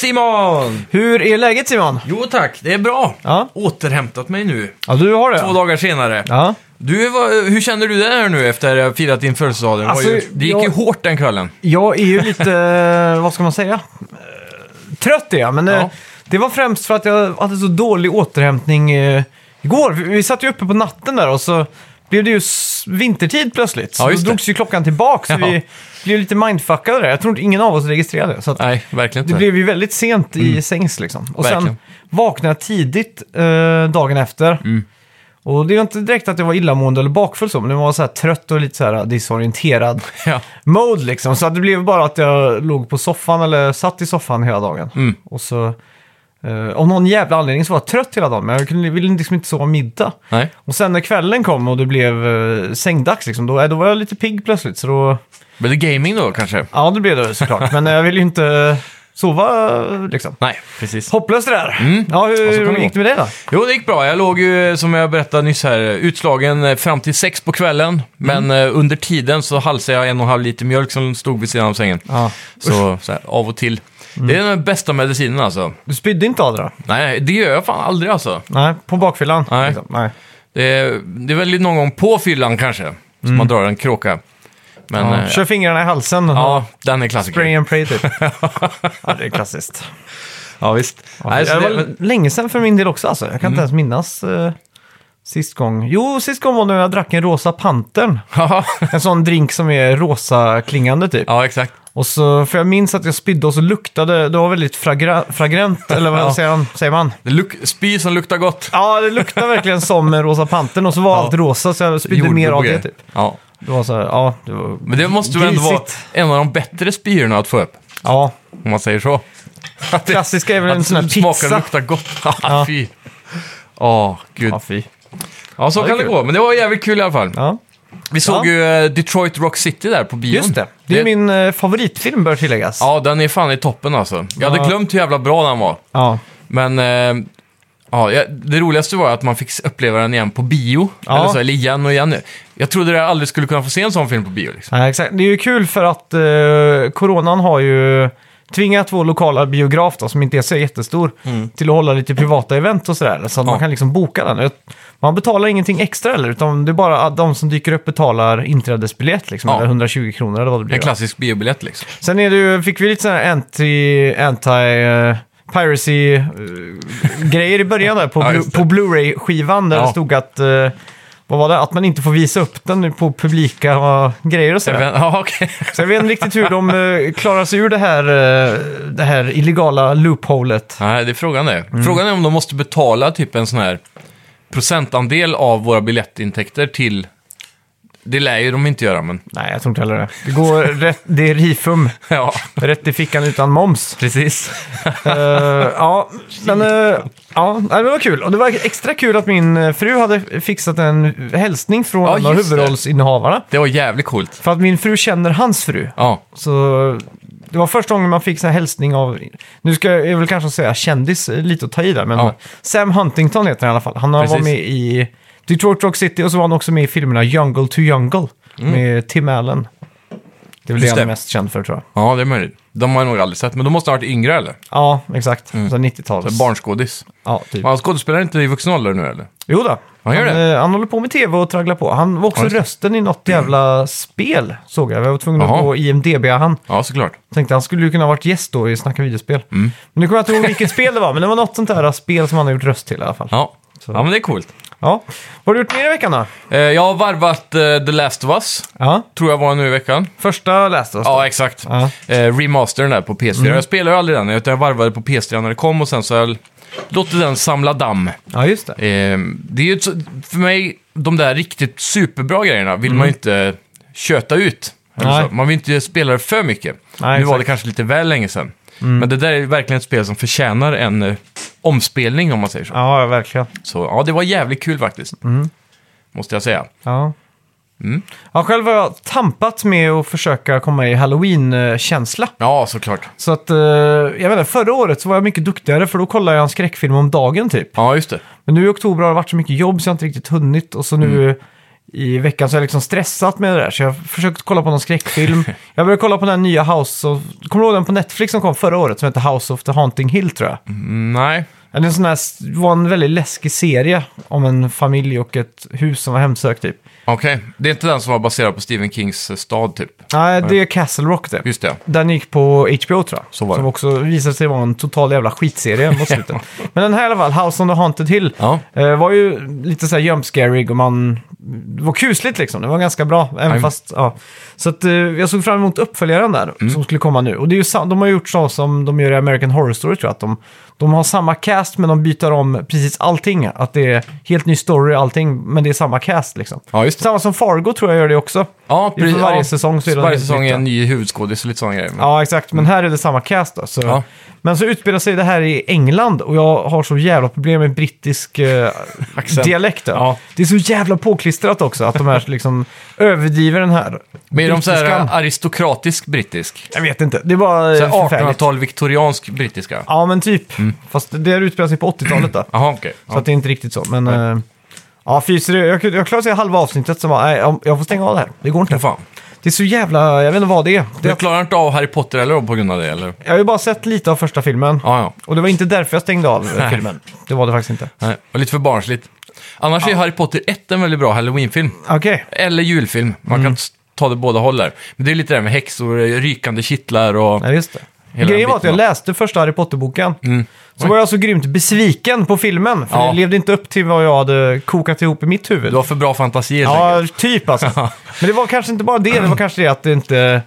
Simon! Hur är läget Simon? Jo tack, det är bra. Ja. Återhämtat mig nu, Ja, du har det? två dagar senare. Ja. Du, vad- hur känner du det här nu efter att ha firat din födelsedag? Det, var Alltså, ju, det gick ju jag- hårt den kvällen. Jag är ju lite, eh, vad ska man säga? Eh, Trött är jag, men eh, Ja. det var främst för att jag hade så dålig återhämtning eh, igår. Vi vi satt ju uppe på natten där och så blev det ju s- vintertid plötsligt. Så Ja, då just det. drogs ju klockan tillbaka, så Ja. vi blev lite mindfuckade där. Jag tror inte ingen av oss registrerade. Så att Nej, verkligen Det inte. blev ju väldigt sent i sängs liksom. Och sen Verkligen. vaknade jag tidigt eh, dagen efter. Och det är inte direkt att jag var illamående eller bakfull så, men jag var så här trött och lite så här disorienterad Ja. mode liksom. Så att det blev bara att jag låg på soffan eller satt i soffan hela dagen. Mm. Och så, eh, av någon jävla anledning så var jag trött hela dagen, men jag kunde, ville liksom inte sova middag. Nej. Och sen när kvällen kom och det blev eh, sängdags liksom, då, då var jag lite pigg plötsligt. Så då, Blev det gaming då kanske? ja det blev det såklart. men jag ville ju inte sova liksom. Nej, precis. Hopplöst det där. Mm. Ja, hur det gick det med det då? Jo, det gick bra. Jag låg ju, som jag berättade nyss här, utslagen eh, fram till sex på kvällen. Men eh, under tiden så halsade jag en och en halv liter mjölk som stod vid sidan av sängen. Ja. Så, så här, av och till. Det är den bästa medicinen alltså. Du spydde inte av det då? Nej, det gör jag fan aldrig alltså. Nej, på bakfyllan? Nej. Liksom. Nej. Det är, det är väl någon gång på fyllan kanske, som man drar en kråka. Men Ja. ja, Kör fingrarna i halsen. ja den är klassiker. Spray and pray typ. ja, det är klassiskt. Ja, visst. Ja, Nej, det det, var länge sedan för min del också alltså. Jag kan inte ens minnas eh, sist gång. Jo, sist gång var när jag drack en rosa pantern. En sån drink som är rosa klingande typ. ja, exakt. Och så, för jag minns att jag spydde och så luktade, det var väldigt fragra, fragrant, eller vad Ja. säger, man, säger man? Det luk- spy som luktar gott. Ja, det luktade verkligen som rosa pantern och så var Ja. allt rosa så jag spydde Jordgubb mer av det typ. Ja. Det var så här, ja, det var Men det måste väl ändå vara en av de bättre spyorna att få upp, Ja, om man säger så. Att det, klassiska är väl en sån här det smakar och pizza. luktar gott. Ja. Fy. Åh, gud. Ja, fy. Ja, så Ja, kan det gå. Men det var jävligt kul i alla fall. Ja, Vi såg Ja. ju eh, Detroit Rock City där på bion. just det. Det är min eh, favoritfilm bör tilläggas. Ja, den är fan i toppen alltså. Jag hade Ja. glömt hur jävla bra den var. Ja, Men eh, ja, det roligaste var att man fick uppleva den igen på bio. Ja. Eller, så, eller igen och igen. Jag trodde jag aldrig skulle kunna få se en sån film på bio. Liksom. Nej, exakt. Det är ju kul för att eh, coronan har ju tvingat vår lokala biograf då, som inte är så jättestor, till att hålla lite privata event och sådär. Så att Ja. man kan liksom boka den. Man betalar ingenting extra eller, utan det är bara de som dyker upp betalar inträdesbiljett, liksom, Ja. eller 120 kronor eller vad det blir. En klassisk biobiljett liksom. Sen är det ju, fick vi lite sådana här anti, anti eh, piracy eh, grejer i början där på, Ja, Blu- just det. på Blu-ray-skivan där Ja. det stod att, eh, vad var det, att man inte får visa upp den på publika eh, grejer och sådär. Ja, okej. Så jag vet inte riktigt hur de eh, klarar sig ur det här, eh, det här illegala loopholet. Nej, det är frågan det. Mm. Frågan är om de måste betala typ en sån här procentandel av våra biljettintäkter till... Det lär ju de inte göra, men... Nej, jag tror inte heller det. Det, går rätt, det är rifum, Ja, rätt i fickan utan moms. precis. Eh, ja, men eh, ja, nej, det var kul. Och det var extra kul att min eh, fru hade fixat en hälsning från Ja, en av just det. huvudrollsinnehavarna. Det var jävligt coolt. För att min fru känner hans fru. Ja, Så det var första gången man fick en hälsning av, nu ska jag väl kanske säga kändis, lite att ta i där, men Ja. Sam Huntington heter han i alla fall. Han har Precis. varit med i Detroit Rock City och så var han också med i filmerna Jungle to Jungle med Tim Allen. Det är väl det Mm. Just han är det. mest känd för tror jag. ja det är möjligt. De har jag nog aldrig sett, men de måste ha varit yngre eller? Ja, exakt. Mm. Så 90-tals. Barnskådis. Ja, typ. Han skådespelar inte i vuxen ålder nu eller? Jo då. Han gör han, det? eh, han håller på med tv och tragglar på. Han var också Ja, rösten i något jävla spel, såg jag. Jag var tvungen att Jaha. gå IMDB han. Ja, såklart. Tänkte han skulle ju kunna ha varit gäst då i Snacka videospel. Mm. Men nu kommer jag inte ihåg vilket spel det var, men det var något sånt där spel som han har gjort röst till i alla fall. Ja. Ja. ja, men det är coolt. Vad har du gjort mer i veckan då? Eh, jag har varvat eh, The Last of Us, Ja. tror jag var nu i veckan. Första läste oss Ja, exakt. Ja. Eh, remastern där på PS4. Jag spelar ju aldrig den, utan jag varvade på PS3 när det kom och sen så har jag låtit den samla damm. ja, just det. Eh, det är ju ett för mig, de där riktigt superbra grejerna vill man ju inte köta ut. Eller Nej. så. Man vill inte spela det för mycket. Nej, nu var exakt. det kanske lite väl länge sedan. Men det där är verkligen ett spel som förtjänar en eh, omspelning om man säger så. Ja, verkligen. Så ja, det var jävligt kul faktiskt. Måste jag säga. Ja. Mm. Ja, själv har jag tampat med att försöka komma i halloween-känsla. Ja, såklart. Så att, eh, jag vet inte, förra året så var jag mycket duktigare för då kollade jag en skräckfilm om dagen typ. Ja, just det. Men nu i oktober har det varit så mycket jobb så jag har inte riktigt hunnit. Och så nu Mm. I veckan så har jag liksom stressat med det där. Så jag har försökt kolla på någon skräckfilm. jag började kolla på den nya House of... Kommer du ihåg den på Netflix som kom förra året som heter House of the Haunting Hill tror jag? Mm, nej. Det är en sån här, var en väldigt läskig serie om en familj och ett hus som var hemsökt typ. Okej. Det är inte den som var baserad på Stephen Kings eh, stad, typ? Nej, det är Castle Rock det. Just det. Den gick på HBO tror jag. Så var som det. också visade sig vara en total jävla skitserie mot slutet. Men den här i alla fall, House on the Haunted Hill, Ja. eh, var ju lite så här jump scarig och man... Det var kusligt liksom, det var ganska bra. Även fast, ja. Så att, eh, jag såg fram emot uppföljaren där, Mm. som skulle komma nu. Och det är ju, sa- de har gjort så som de gör i American Horror Story tror jag. Att de, de har samma cast men de byter om precis allting. Att det är helt ny story allting, men det är samma cast liksom. Ja, just det. Samma som Fargo tror jag gör det också. Ja, är för precis. varje ja. säsong så är det Varje säsong är en ny huvudskådis och lite sådana grejer. Ja, exakt. Men här är det samma cast då. Så. Ja. Men så utspelar sig det här i England och jag har så jävla problem med brittisk eh, dialekt. Då. Ja. Det är så jävla påklistrat också att de här liksom överdriver den här Men är de så här brittiskan. aristokratisk brittisk? Jag vet inte. Det är bara Så eh, här förfärligt. 1800-tal viktoriansk brittiska? Ja, men typ. Fast det här utspelar sig på 80-talet då. Jaha, okej. Så att det är inte riktigt så. Men eh, ja, fy, så det, jag, jag klarar sig halva avsnittet som bara, nej, jag- jag får stänga av det här. Det går inte. Fan. Det är så jävla, jag vet inte vad det är. Det, Du klarar inte av Harry Potter eller då på grund av det, eller? jag har ju bara sett lite av första filmen. Ja, ja. Och det var inte därför jag stängde av eh, Nej. filmen. Det var det faktiskt inte. Nej, och lite för barnsligt. Annars är Harry Potter 1 en väldigt bra Halloween-film. Okej. Eller julfilm. Man Mm. kan s- ta det båda håll där. Men det är lite det där med häxor, rykande kittlar och... Ja, just det. Grejen var att jag läste första Harry Potter-boken. Mm. Så var jag så grymt besviken på filmen, för Ja. det levde inte upp till vad jag hade kokat ihop i mitt huvud. Du har för bra fantasi helt Ja, enkelt. typ alltså. Men det var kanske inte bara det, det var kanske det att det inte...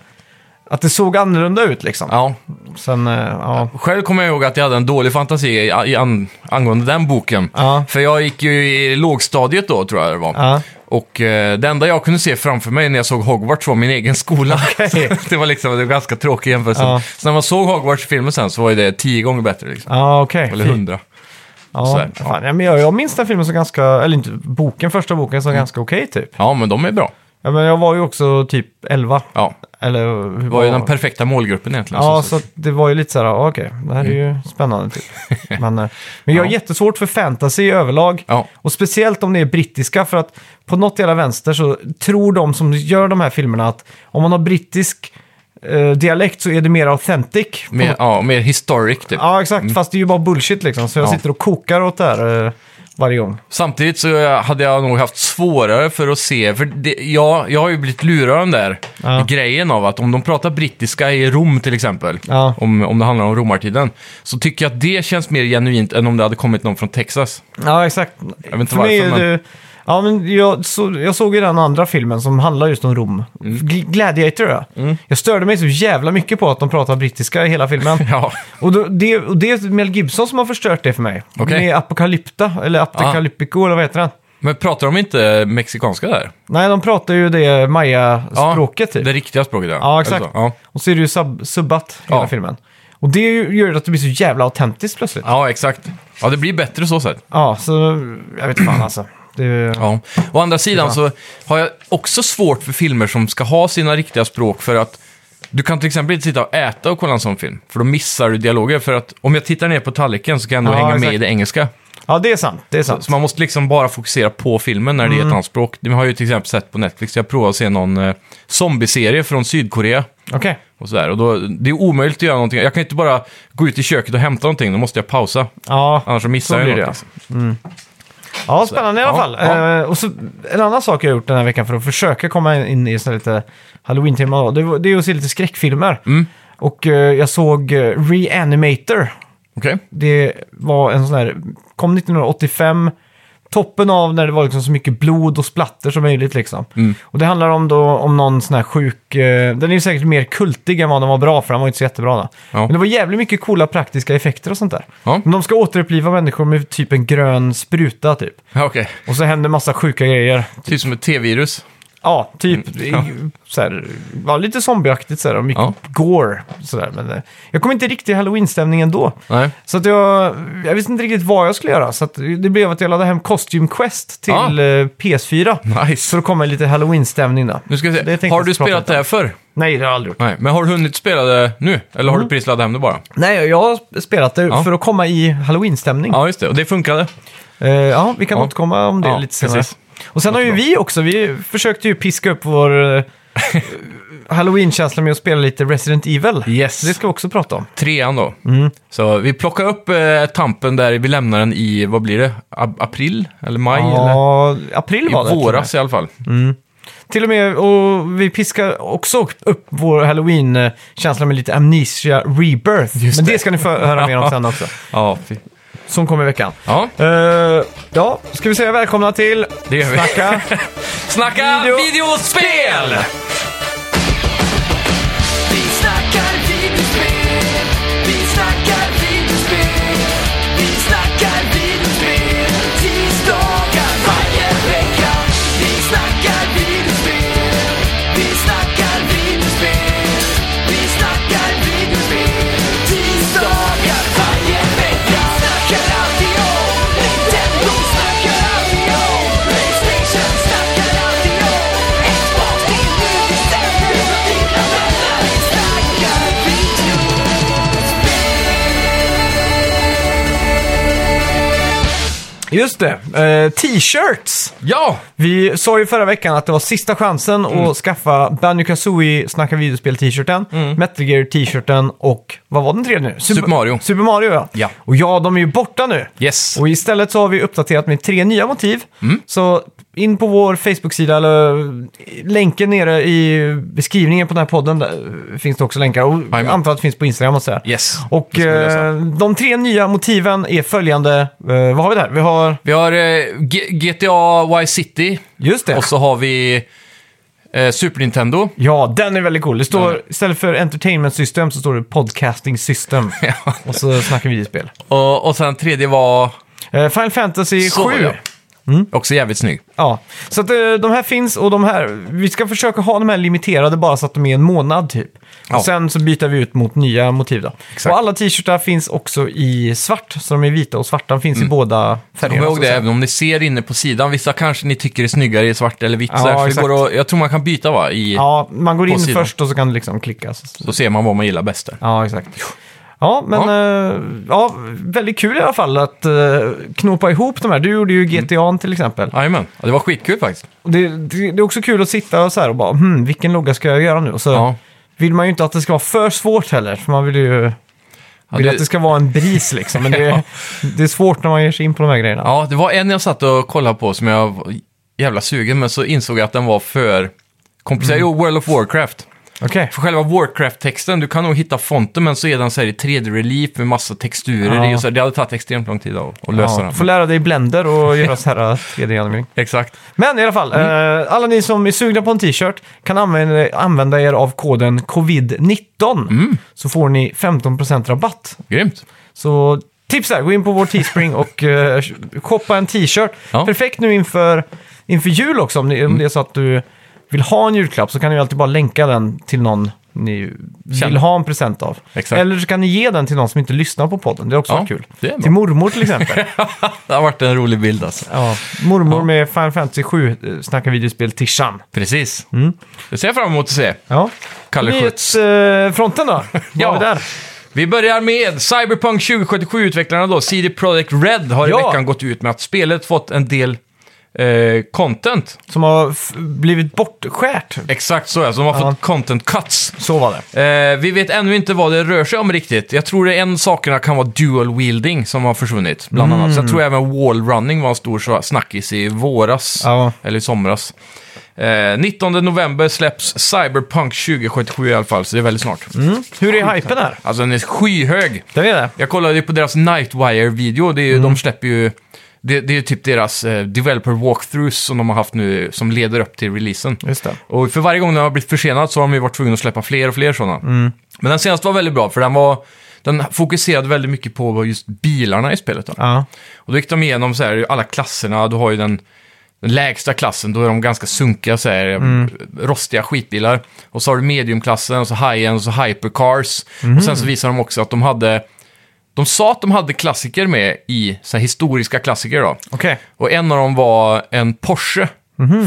Att det såg annorlunda ut liksom. Ja. Sen, eh, ja. Själv kommer jag ihåg att jag hade en dålig fantasi i, i an, angående den boken. Ja. För jag gick ju i lågstadiet då, tror jag det var. Ja. Och eh, det enda jag kunde se framför mig när jag såg Hogwarts var min egen skola. Det var liksom det var ganska tråkig jämförelse. Ja. Så när man såg Hogwarts-filmen sen så var ju det tio gånger bättre. Liksom. Ja, okej. Eller hundra. Ja, ja. fan, men jag, jag minns den filmen som ganska, eller inte boken, första boken som ganska okej typ. Ja, men de är bra. Ja, men jag var ju också typ 11. Ja, Eller hur det var ju den perfekta målgruppen egentligen. Ja, så, så att det var ju lite så här, ja, okej, det här är ju spännande typ. Men, eh, men jag har Ja. jättesvårt för fantasy överlag. Ja. Och speciellt om det är brittiska, för att på något jävla vänster så tror de som gör de här filmerna att om man har brittisk eh, dialekt så är det mer authentic. Mer, ja, mer historic typ. Ja, exakt. Fast det är ju bara bullshit liksom. Så jag Ja. sitter och kokar åt det här eh, varje gång. Samtidigt så hade jag nog haft svårare för att se, för det, jag, jag har ju blivit lurad den där Ja. grejen av att om de pratar brittiska i Rom till exempel, Ja. om, om det handlar om romartiden, så tycker jag att det känns mer genuint än om det hade kommit någon från Texas. Ja, exakt. Jag vet inte För mig varför, är det... Ja, men jag, så, jag såg ju den andra filmen som handlar just om Rom. Mm. Gl- Gladiator, ja. Jag störde mig så jävla mycket på att de pratar brittiska i hela filmen. Ja, och, då, det, och det är Mel Gibson som har förstört det för mig. Okej. Med Apocalypta, eller Apocalyptico, eller vad heter den? men pratar de inte mexikanska där? Nej, de pratar ju det maya-språket typ. Det riktiga språket ja. Ja, exakt. Eller så, Ja. Och så är det ju sub, subbat hela Ja. filmen. Och det gör att det blir så jävla autentiskt plötsligt. ja, exakt. Ja, det blir bättre så sett. Ja, så jag vet fan alltså. Det, Ja. Å andra sidan så har jag också svårt för filmer som ska ha sina riktiga språk för att du kan till exempel inte sitta och äta och kolla en sån film, för då missar du dialoger. För att om jag tittar ner på tallriken så kan jag ändå Ja, hänga med exakt. i det engelska. ja, det är sant. Det är sant. Så man måste liksom bara fokusera på filmen när det är ett annat språk. Det har jag ju till exempel sett på Netflix. Jag provade att se någon eh, zombieserie från Sydkorea. Okej. Och sådär. Och då, det är omöjligt att göra någonting. Jag kan inte bara gå ut i köket och hämta någonting, då måste jag pausa. Ja, Annars så missar Så jag blir ju det, något. Liksom. Ja, spännande i alla fall. ja. Eh, och så, en annan sak jag har gjort den här veckan för att försöka komma in i sån lite halloween-tema, det, var- det är att se lite skräckfilmer. Mm. Och eh, jag såg eh, Reanimator. Okej. Det var en sån här, kom 1985, toppen av när det var liksom så mycket blod och splatter som möjligt liksom. Mm. Och det handlar om, då, om någon sån här sjuk, eh, den är ju säkert mer kultig än vad den var bra för, den var ju inte så jättebra då. Ja. Men det var jävligt mycket coola praktiska effekter och sånt där. Ja. Men de ska återuppliva människor med typ en grön spruta typ. Ja, okej. Och så händer massa sjuka grejer. Typ som ett T-virus. Ja, typ. Mm, ja. Så här, var lite zombieaktigt sådär och mycket Ja. gore. Sådär. Men eh, jag kom inte riktigt i halloween-stämning ändå. Nej. Så att jag, jag visste inte riktigt vad jag skulle göra. Så att det blev att jag laddade hem Costume Quest till Ja. eh, PS4. Nice. Så då kom en lite halloween-stämning då. Nu ska vi Det se. tänkte Har jag du prata spelat det här förr? Nej, det har jag aldrig gjort. Nej. Men har du hunnit spela det nu? Eller har Mm. du precis laddat hem det bara? Nej, jag har spelat det Ja. för att komma i halloween-stämning. Ja, just det. Och det funkade? Eh, ja, vi kan Ja. återkomma om det Ja, lite senare. precis. Och sen har ju vi också, vi försökte ju piska upp vår eh, Halloween-känsla med att spela lite Resident Evil. Yes. Det ska vi också prata om. Trean då. Mm. Så vi plockar upp eh, tampen där, vi lämnar den i, vad blir det? A- april? Eller maj? eller? Ja, april I var det. till och med. våras i alla fall. Till och med, och vi piskar också upp vår Halloween-känsla med lite Amnesia Rebirth. Just Men det det. ska ni få höra mer om sen också. Ja, fy. Som kommer i veckan. ja Uh, ja, ska vi säga välkomna till det gör vi. Snacka. Snacka Video- videospel! Just det, eh, t-shirts. Ja! Vi sa ju förra veckan att det var sista chansen att skaffa Banjo Kazooie Snacka videospel-t-shirten, Metal Gear t-shirten och vad var den tredje nu? Super Mario. Super Mario ja. Ja. Och ja, de är ju borta nu. Yes. Och istället så har vi uppdaterat med tre nya motiv. Så in på vår Facebook-sida eller länken nere i beskrivningen på den här podden där finns det också länkar. Och jag antar att det finns på Instagram och så här. Yes. Och eh, de tre nya motiven är följande. Eh, vad har vi där? Vi har, Vi har eh, GTA Y City just det. och så har vi eh, Super Nintendo. Ja, den är väldigt cool. Det står, istället för Entertainment System så står det Podcasting System. Och så snackar vi videospel. och, och sen tredje var... Final Fantasy Så, 7. ja. Också jävligt snygg. Ja, så att, eh, de här finns och de här, vi ska försöka ha de här limiterade bara så att de är en månad typ. Ja. Och sen så byter vi ut mot nya motiv då. Exakt. Och alla t-shirtar finns också i svart, så de är vita och svarta. Finns i båda Kom färgerna. ihåg så det, säga. även om ni ser inne på sidan. Vissa kanske ni tycker är snyggare i svart eller vitt. Ja, så här, det exakt. går att, jag tror man kan byta va? I, Ja, man går På in sidan. först och så kan det liksom klickas. Så ser man vad man gillar bäst där. Ja, exakt. Ja, men ja. ja, väldigt kul i alla fall att uh, knopa ihop de här. Du gjorde ju GTA till exempel. Jajamän, ja, det var skitkul faktiskt. Och det, det, det är också kul att sitta och så här och bara, hmm, vilken logga ska jag göra nu? Och så Ja. vill man ju inte att det ska vara för svårt heller, för man vill ju Ja, vill det- att det ska vara en bris liksom. Men det, det är svårt när man ger sig in på de här grejerna. Ja, det var en jag satt och kollade på som jag var jävla sugen, men så insåg jag att den var för komplicerad. Jo, World of Warcraft. Okej. För själva Warcraft-texten, du kan nog hitta fonten, men så är den så här i 3D-relief med massa texturer Ja. i. Och så här, det hade tagit extremt lång tid att, att lösa Ja, den. får lära dig Blender och göra så här 3D-animering. Exakt. Men i alla fall, Mm. eh, alla ni som är sugna på en t-shirt kan använda, använda er av koden covid-19. Mm. Så får ni 15% rabatt. Grymt. Så tips där, gå in på vår Teespring och uh, shoppa en t-shirt. Ja. Perfekt nu inför, inför jul också. Om, ni, om det är så att du vill ha en julklapp så kan ni alltid bara länka den till någon ni vill Känner. ha en present av. Exakt. Eller så kan ni ge den till någon som inte lyssnar på podden. Det är också Ja, varit kul. det är bra. Till mormor till exempel. Det har varit en rolig bild alltså. ja, mormor med Final Fantasy 7 eh, snackar videospel Tishan. Precis. Mm. Det ser jag fram emot att se. Ja. Kalle Schütz. Nyhetsfronten då? Vad Ja. vi där? Vi börjar med Cyberpunk 2077-utvecklarna då. CD Projekt Red har i Ja. veckan gått ut med att spelet fått en del eh, content. Som har f- blivit bortskärt. Exakt så, alltså de har Ja. fått content cuts. Så var det. Eh, vi vet ännu inte vad det rör sig om riktigt. Jag tror det en sakerna kan vara dual wielding som har försvunnit, bland annat. Sen tror jag även wall running var en stor så- snackis i våras, Ja. eller i somras. Eh, 19 november släpps Cyberpunk 2077 i alla fall, så det är väldigt snart. Hur är hypen här? Alltså den är skyhög. Det är det. Jag kollade ju på deras Nightwire-video, det är ju, de släpper ju... Det, det är ju typ deras eh, developer walkthroughs som de har haft nu, som leder upp till releasen. Just det. Och för varje gång den har blivit försenad så har de ju varit tvungna att släppa fler och fler sådana. Men den senaste var väldigt bra, för den var... Den fokuserade väldigt mycket på just bilarna i spelet. Då. Ja. Och då gick de igenom så här, alla klasserna. Du har ju den, den lägsta klassen, då är de ganska sunkiga, så här, rostiga skitbilar. Och så har du mediumklassen, och så high-end, och så hypercars. Och sen så visar de också att de hade... De sa att de hade klassiker med i så här, historiska klassiker då. Okej. Och en av dem var en Porsche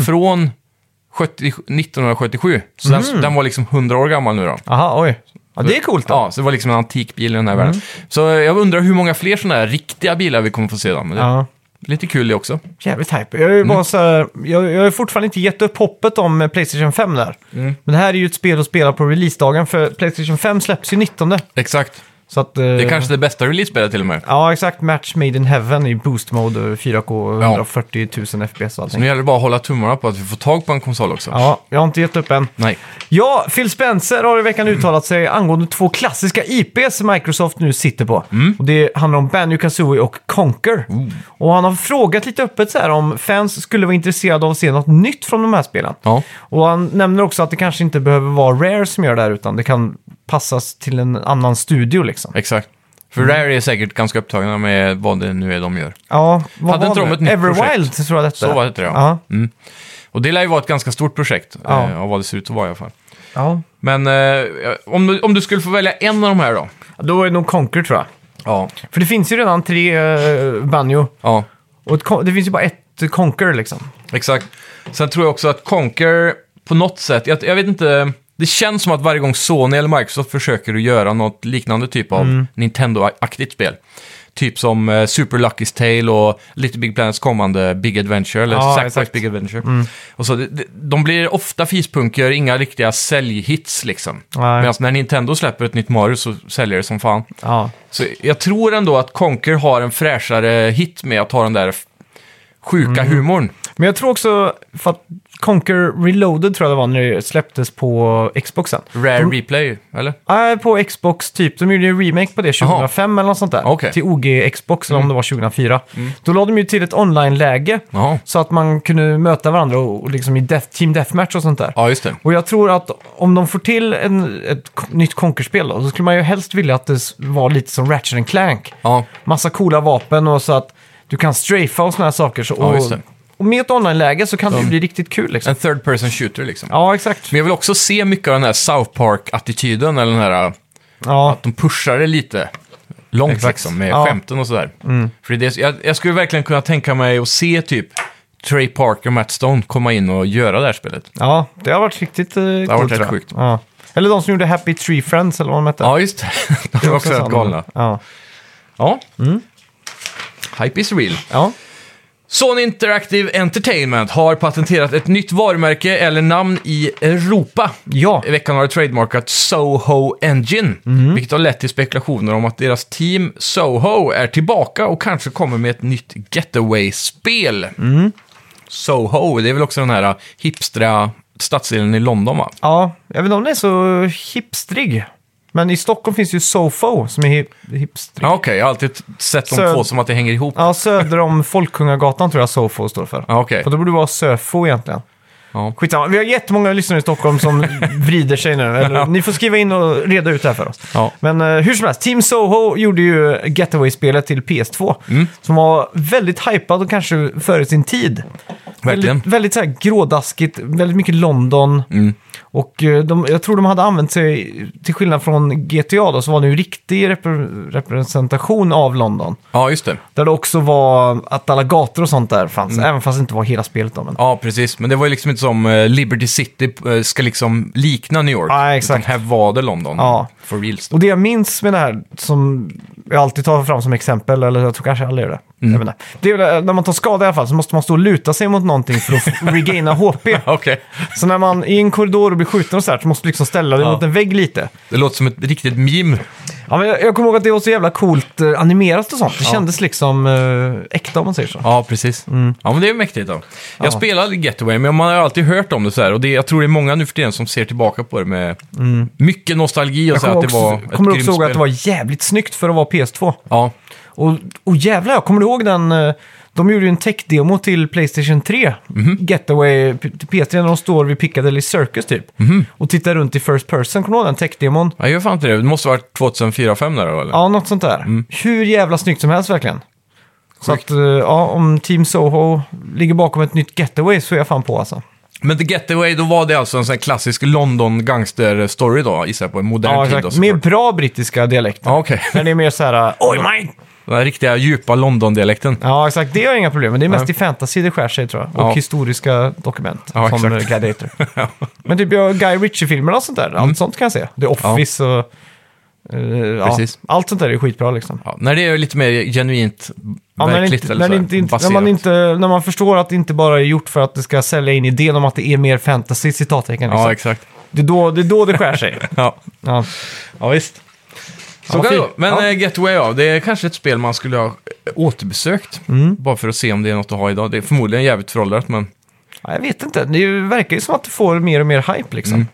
från 70, 1977. Så den, den var liksom 100 år gammal nu då. Aha, oj. Ja, det är coolt då. Ja, så det var liksom en antik bil i den här världen. Så jag undrar hur många fler sådana här riktiga bilar vi kommer få se då. Men det, Ja. lite kul det också. Jävligt hype. Jag, är ju bara så här, jag, jag har fortfarande inte gett upp hoppet om eh, Playstation 5 där. Men det här är ju ett spel att spela på releasedagen, för Playstation 5 släpps ju 19. Exakt. Så att, Det är kanske det bästa release-spelet till och med. Ja, exakt. Match made in heaven i boost mode, 4K, Ja. 140 000 FPS och allting. Nu gäller det bara att hålla tummarna på att vi får tag på en konsol också. Ja, jag har inte gett upp än. Nej. Ja, Phil Spencer har i veckan uttalat sig angående två klassiska IPs Microsoft nu sitter på. Och det handlar om Banjo-Kazooie och Conker. Och han har frågat lite öppet så här om fans skulle vara intresserade av att se något nytt från de här spelen. Ja. Och han nämner också att det kanske inte behöver vara Rare som gör det här, utan det kan passas till en annan studio liksom. Exakt. För Rare är säkert ganska upptagna med vad det nu är de gör. Ja, vad Hade var inte de ett nytt Everwild projekt? tror jag detta Så var det, ja. Ja. Mm. Och det lär ju vara ett ganska stort projekt, Ja. eh, av vad det ser ut att vara i alla fall. ja. Men eh, om, du, om du skulle få välja en av de här då? Då är det nog Conker tror jag. Ja. För det finns ju redan tre uh, Banjo. Ja, Och det finns ju bara ett Conker liksom. exakt. Sen tror jag också att Conquer på något sätt, jag, jag vet inte, det känns som att varje gång Sony eller Microsoft försöker att göra något liknande typ av Mm. Nintendo-aktigt spel. Typ som eh, Super Lucky's Tale och Little Big Planets kommande Big Adventure, eller Ja, Sackboys exakt. Mm. Big Adventure. Och så, det, det, de blir ofta fispunker, inga riktiga säljhits liksom. Nej. Medan när Nintendo släpper ett nytt Mario så säljer det som fan. Ja. Så jag tror ändå att Conker har en fräschare hit med att ha den där f- sjuka Mm. humorn. Men jag tror också, för att Conker Reloaded tror jag det var när det släpptes på Xboxen. Rare Replay, eller? Nej, på Xbox typ. De gjorde ju en remake på det 2005 eller något sånt där. Okej. Till OG Xbox, eller om det var 2004. Då lade de ju till ett online-läge. Så att man kunde möta varandra och, och liksom i death, Team Deathmatch och sånt där. Ja, just det. Och jag tror att om de får till en, ett nytt Conker-spel då, så skulle man ju helst vilja att det var lite som Ratchet and Clank. Ja, Massa coola vapen och så att du kan strafa och här saker. Så, Ja, och, just det. och med ett online-läge så kan det ju bli riktigt kul liksom. en third person shooter liksom. Ja, exakt. Men jag vill också se mycket av den här South Park-attityden, eller den här, Ja, att de pushar det lite långt Exakt. liksom, med Ja. Mm. skämten och sådär. För det är det, jag, jag skulle verkligen kunna tänka mig att se typ Trey Parker och Matt Stone komma in och göra det här spelet. ja, det har varit riktigt uh, det varit rätt sjukt. Ja. Eller de som gjorde Happy Tree Friends, eller vad de hette. Ja, just det. De var också rätt sådana. galna. Ja. Ja. Hype is real. ja. Sony Interactive Entertainment har patenterat ett nytt varumärke eller namn i Europa. Ja. I veckan har det trademarkat Soho Engine, vilket har lett till spekulationer om att deras team Soho är tillbaka och kanske kommer med ett nytt Getaway-spel. Soho, det är väl också den här hipstra stadsdelen i London va? Ja, jag vet inte om det är så hipstrig. Men i Stockholm finns ju Sofo som är hip hipstrig. Ja, Okej, jag har alltid sett de Sö- två som att det hänger ihop. Ja, söder om Folkungagatan tror jag Sofo står för. Ja, okej. Och då borde det vara Söfo egentligen. Ja. Skitsamma, vi har jättemånga lyssnare i Stockholm som vrider sig nu. Eller, ni får skriva in och reda ut det här för oss. Ja. Men eh, hur som helst, Team Soho gjorde ju Getaway-spelet till PS2. Mm. Som var väldigt hypad och kanske före sin tid. Verkligen. Väldigt, väldigt så här grådaskigt, väldigt mycket London. Mm. Och eh, de, jag tror de hade använt sig, till skillnad från GTA då, så var det ju riktig repre- representation av London. ja, just det. Där det också var att alla gator och sånt där fanns, även fast det inte var hela spelet då. Men... Mm. Ja, precis. Men det var ju liksom inte som eh, Liberty City eh, ska liksom likna New York. Ja, exakt. Utan här var det London. Ja. For reals. Och det jag minns med det här, som jag alltid tar fram som exempel, eller jag tror kanske jag aldrig gör det. Mm. Jag. Det är väl, när man tar skada i alla fall så måste man stå och luta sig mot någonting för att regaina HP. Okej. Så när man i en korridor och blir skjuten och så här så måste du liksom ställa dig Ja. mot en vägg lite. Det låter som ett riktigt meme. Ja, men jag, jag kommer ihåg att det var så jävla coolt eh, animerat och sånt. Det kändes liksom eh, äkta om man säger så. Ja, precis. Ja, men det är ju mäktigt då. Jag Ja. spelade Getaway, men man har ju alltid hört om det så här. Och det, jag tror det är många nu för tiden som ser tillbaka på det med mycket nostalgi och Jag säger kommer att det var också, ett kommer grymt också ihåg att spel. det var jävligt snyggt för att vara PS2. Ja, Och, och jävlar, jag kommer du ihåg den... eh, De gjorde ju en tech-demo till Playstation 3. Mhm. Getaway p- till PS3 när de står vid Piccadilly Circus typ. Mhm. Och tittar runt i First Person. Kommer du ihåg den tech-demon? jag gör fan inte det. Det måste ha varit 2004-2005 där då, eller? Ja, något sånt där. Mm. Hur jävla snyggt som helst verkligen. Så Sjukt. att, eh, ja, om Team Soho ligger bakom ett nytt Getaway så är jag fan på alltså. Men The Getaway, då var det alltså en sån här klassisk London gangster-story då, gissar jag på. En modern Ja, tid då, exakt. såklart. Med bra brittiska dialekter. Ja, okej. Det är mer så här, oj mine! Den här riktiga djupa London-dialekten. Ja, exakt. Det har jag inga problem med. Det är mest i fantasy det skär sig tror jag. Och Ja. historiska dokument. Ja, som exakt. Gladiator. Men typ jag, Guy Ritchie-filmerna och sånt där. Mm. Allt sånt kan jag se. The Office och ja, Precis. allt sånt där är skitbra liksom. Ja, när det är lite mer genuint Ja, när, inte, eller när, så det här, inte, när, man inte, när man förstår att det inte bara är gjort för att det ska sälja in idén om att det är mer fantasy, citattecken. Liksom. Ja, exakt. det, är då, det är då det skär sig. Ja, ja. ja visst. Så Ja, kan det fint. gå. Men Ja. eh, Getaway, ja, det är kanske ett spel man skulle ha eh, återbesökt. Mm. Bara för att se om det är något att ha idag. Det är förmodligen jävligt föråldrat, men Ja, jag vet inte, det verkar ju som att det får mer och mer hype liksom. Mm.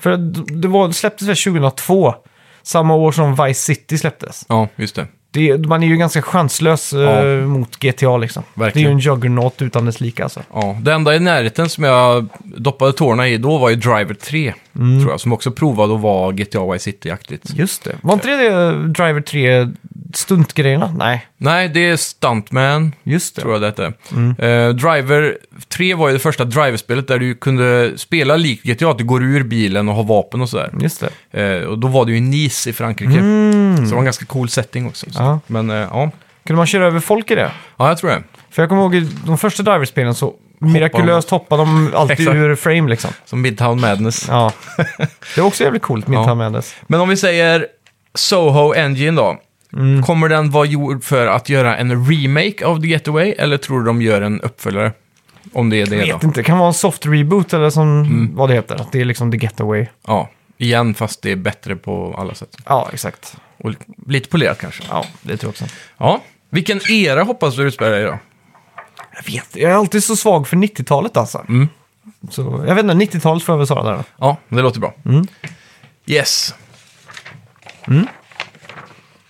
För det, var, det släpptes väl 2002, samma år som Vice City släpptes. ja, just det. Det, man är ju ganska chanslös eh, Ja. mot GTA liksom. Verkligen. Det är ju en juggernaut utan dess like alltså. Ja, det enda i närheten som jag doppade tårna i då var ju Driver 3, Mm. tror jag, som också provade att vara GTA Vice City-aktigt. Just det. Var inte det, det Driver 3 stuntgrejerna? Nej, Nej, det är Stuntman, just det. tror jag det hette. Mm. Eh, Driver 3 var ju det första Driver-spelet där du kunde spela likt GTA, att du går ur bilen och har vapen och sådär. Just det. Eh, och då var det ju i Nice i Frankrike. Så det var en ganska cool setting också. Så. Mm. Ja. Men eh, ja. Kunde man köra över folk i det? ja, jag tror det. För jag kommer ihåg i de första Driver-spelen så mirakulöst hoppade de alltid Exakt. ur frame liksom. Som Midtown Madness. Ja. Det var också jävligt coolt, min Ja. Mendes. Men om vi säger Soho Engine då. Mm. Kommer den vara gjord för att göra en remake av The Getaway eller tror du de gör en uppföljare? Om det är det Jag då. vet inte, det kan vara en soft reboot eller som, Mm. vad det heter. Att det är liksom the getaway. Ja, igen fast det är bättre på alla sätt. Ja, exakt. Och lite polerat kanske. Ja, det tror jag också. Ja, vilken era hoppas du utspelar dig då? Jag vet, jag är alltid så svag för 90-talet alltså. Mm. Så, jag vet inte, 90-talet får jag väl svara där då. Ja, det låter bra. Mm. Yes.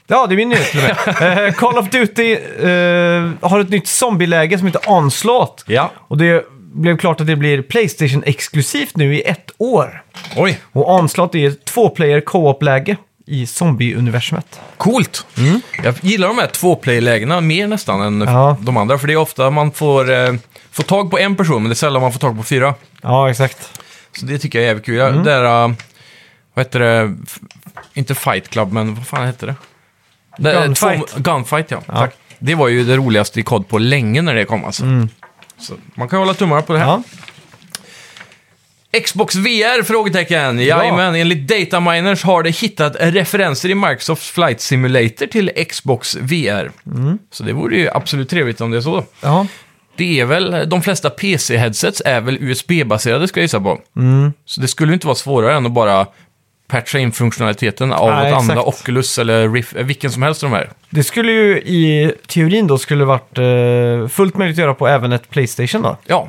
Ja, det är min nyhet till och med. Eh, Call of Duty eh, har ett nytt zombieläge som heter Onslaught. Ja. Och det blev klart att det blir Playstation-exklusivt nu i ett år. Oj, Och Onslaught är ett tvåplayer co-op-läge i zombie-universumet. coolt. Jag gillar de här tvåplay-lägena mer nästan än Mm. Ja. de andra. För det är ofta man får, eh, får tag på en person, men det är sällan man får tag på fyra. Ja, exakt. Så det tycker jag är jävligt kul. Mm. Det är, uh, vad heter det? F- inte Fight Club, men vad fan heter det? det Gunfight. Två, gunfight, ja. Tack. Det var ju det roligaste i kod på länge när det kom alltså. Så man kan hålla tummarna på det här. Mm. Ja. Xbox VR? Frågetecken. Jajamän, enligt Dataminers har det hittat referenser i Microsofts Flight Simulator till Xbox VR. Mm. Så det vore ju absolut trevligt om det är så. ja. Det är väl, de flesta PC-headsets är väl USB-baserade ska jag gissa på. Mm. Så det skulle inte vara svårare än att bara patcha in funktionaliteten av Nej, att använda exakt. Oculus eller Rift, eh, vilken som helst av de här. Det skulle ju i teorin då skulle varit eh, fullt möjligt att göra på även ett Playstation då. Ja,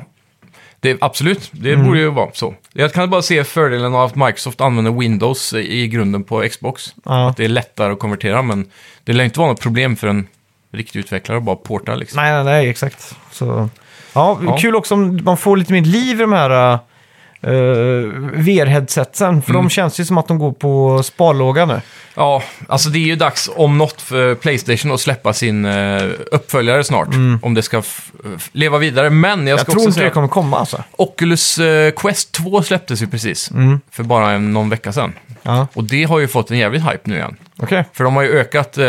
det, absolut. Det Mm. borde ju vara så. Jag kan bara se fördelen av att Microsoft använder Windows i grunden på Xbox. Ja. Att det är lättare att konvertera, men det lär inte vara något problem för en riktig utvecklare att bara porta liksom. Nej, nej, nej, exakt. Så, ja, Ja. kul också om man får lite mer liv i de här uh, VR-headsetsen. För Mm. de känns ju som att de går på sparlåga nu. Ja, alltså det är ju dags om något för Playstation att släppa sin eh, uppföljare snart. Om det ska f- f- leva vidare. Men jag Mm. Jag ska tror också inte säga det kommer komma alltså. Oculus eh, Quest 2 släpptes ju precis. Mm. För bara en, någon vecka sedan. Ja, Och det har ju fått en jävligt hype nu igen. Okej. För de har ju ökat eh,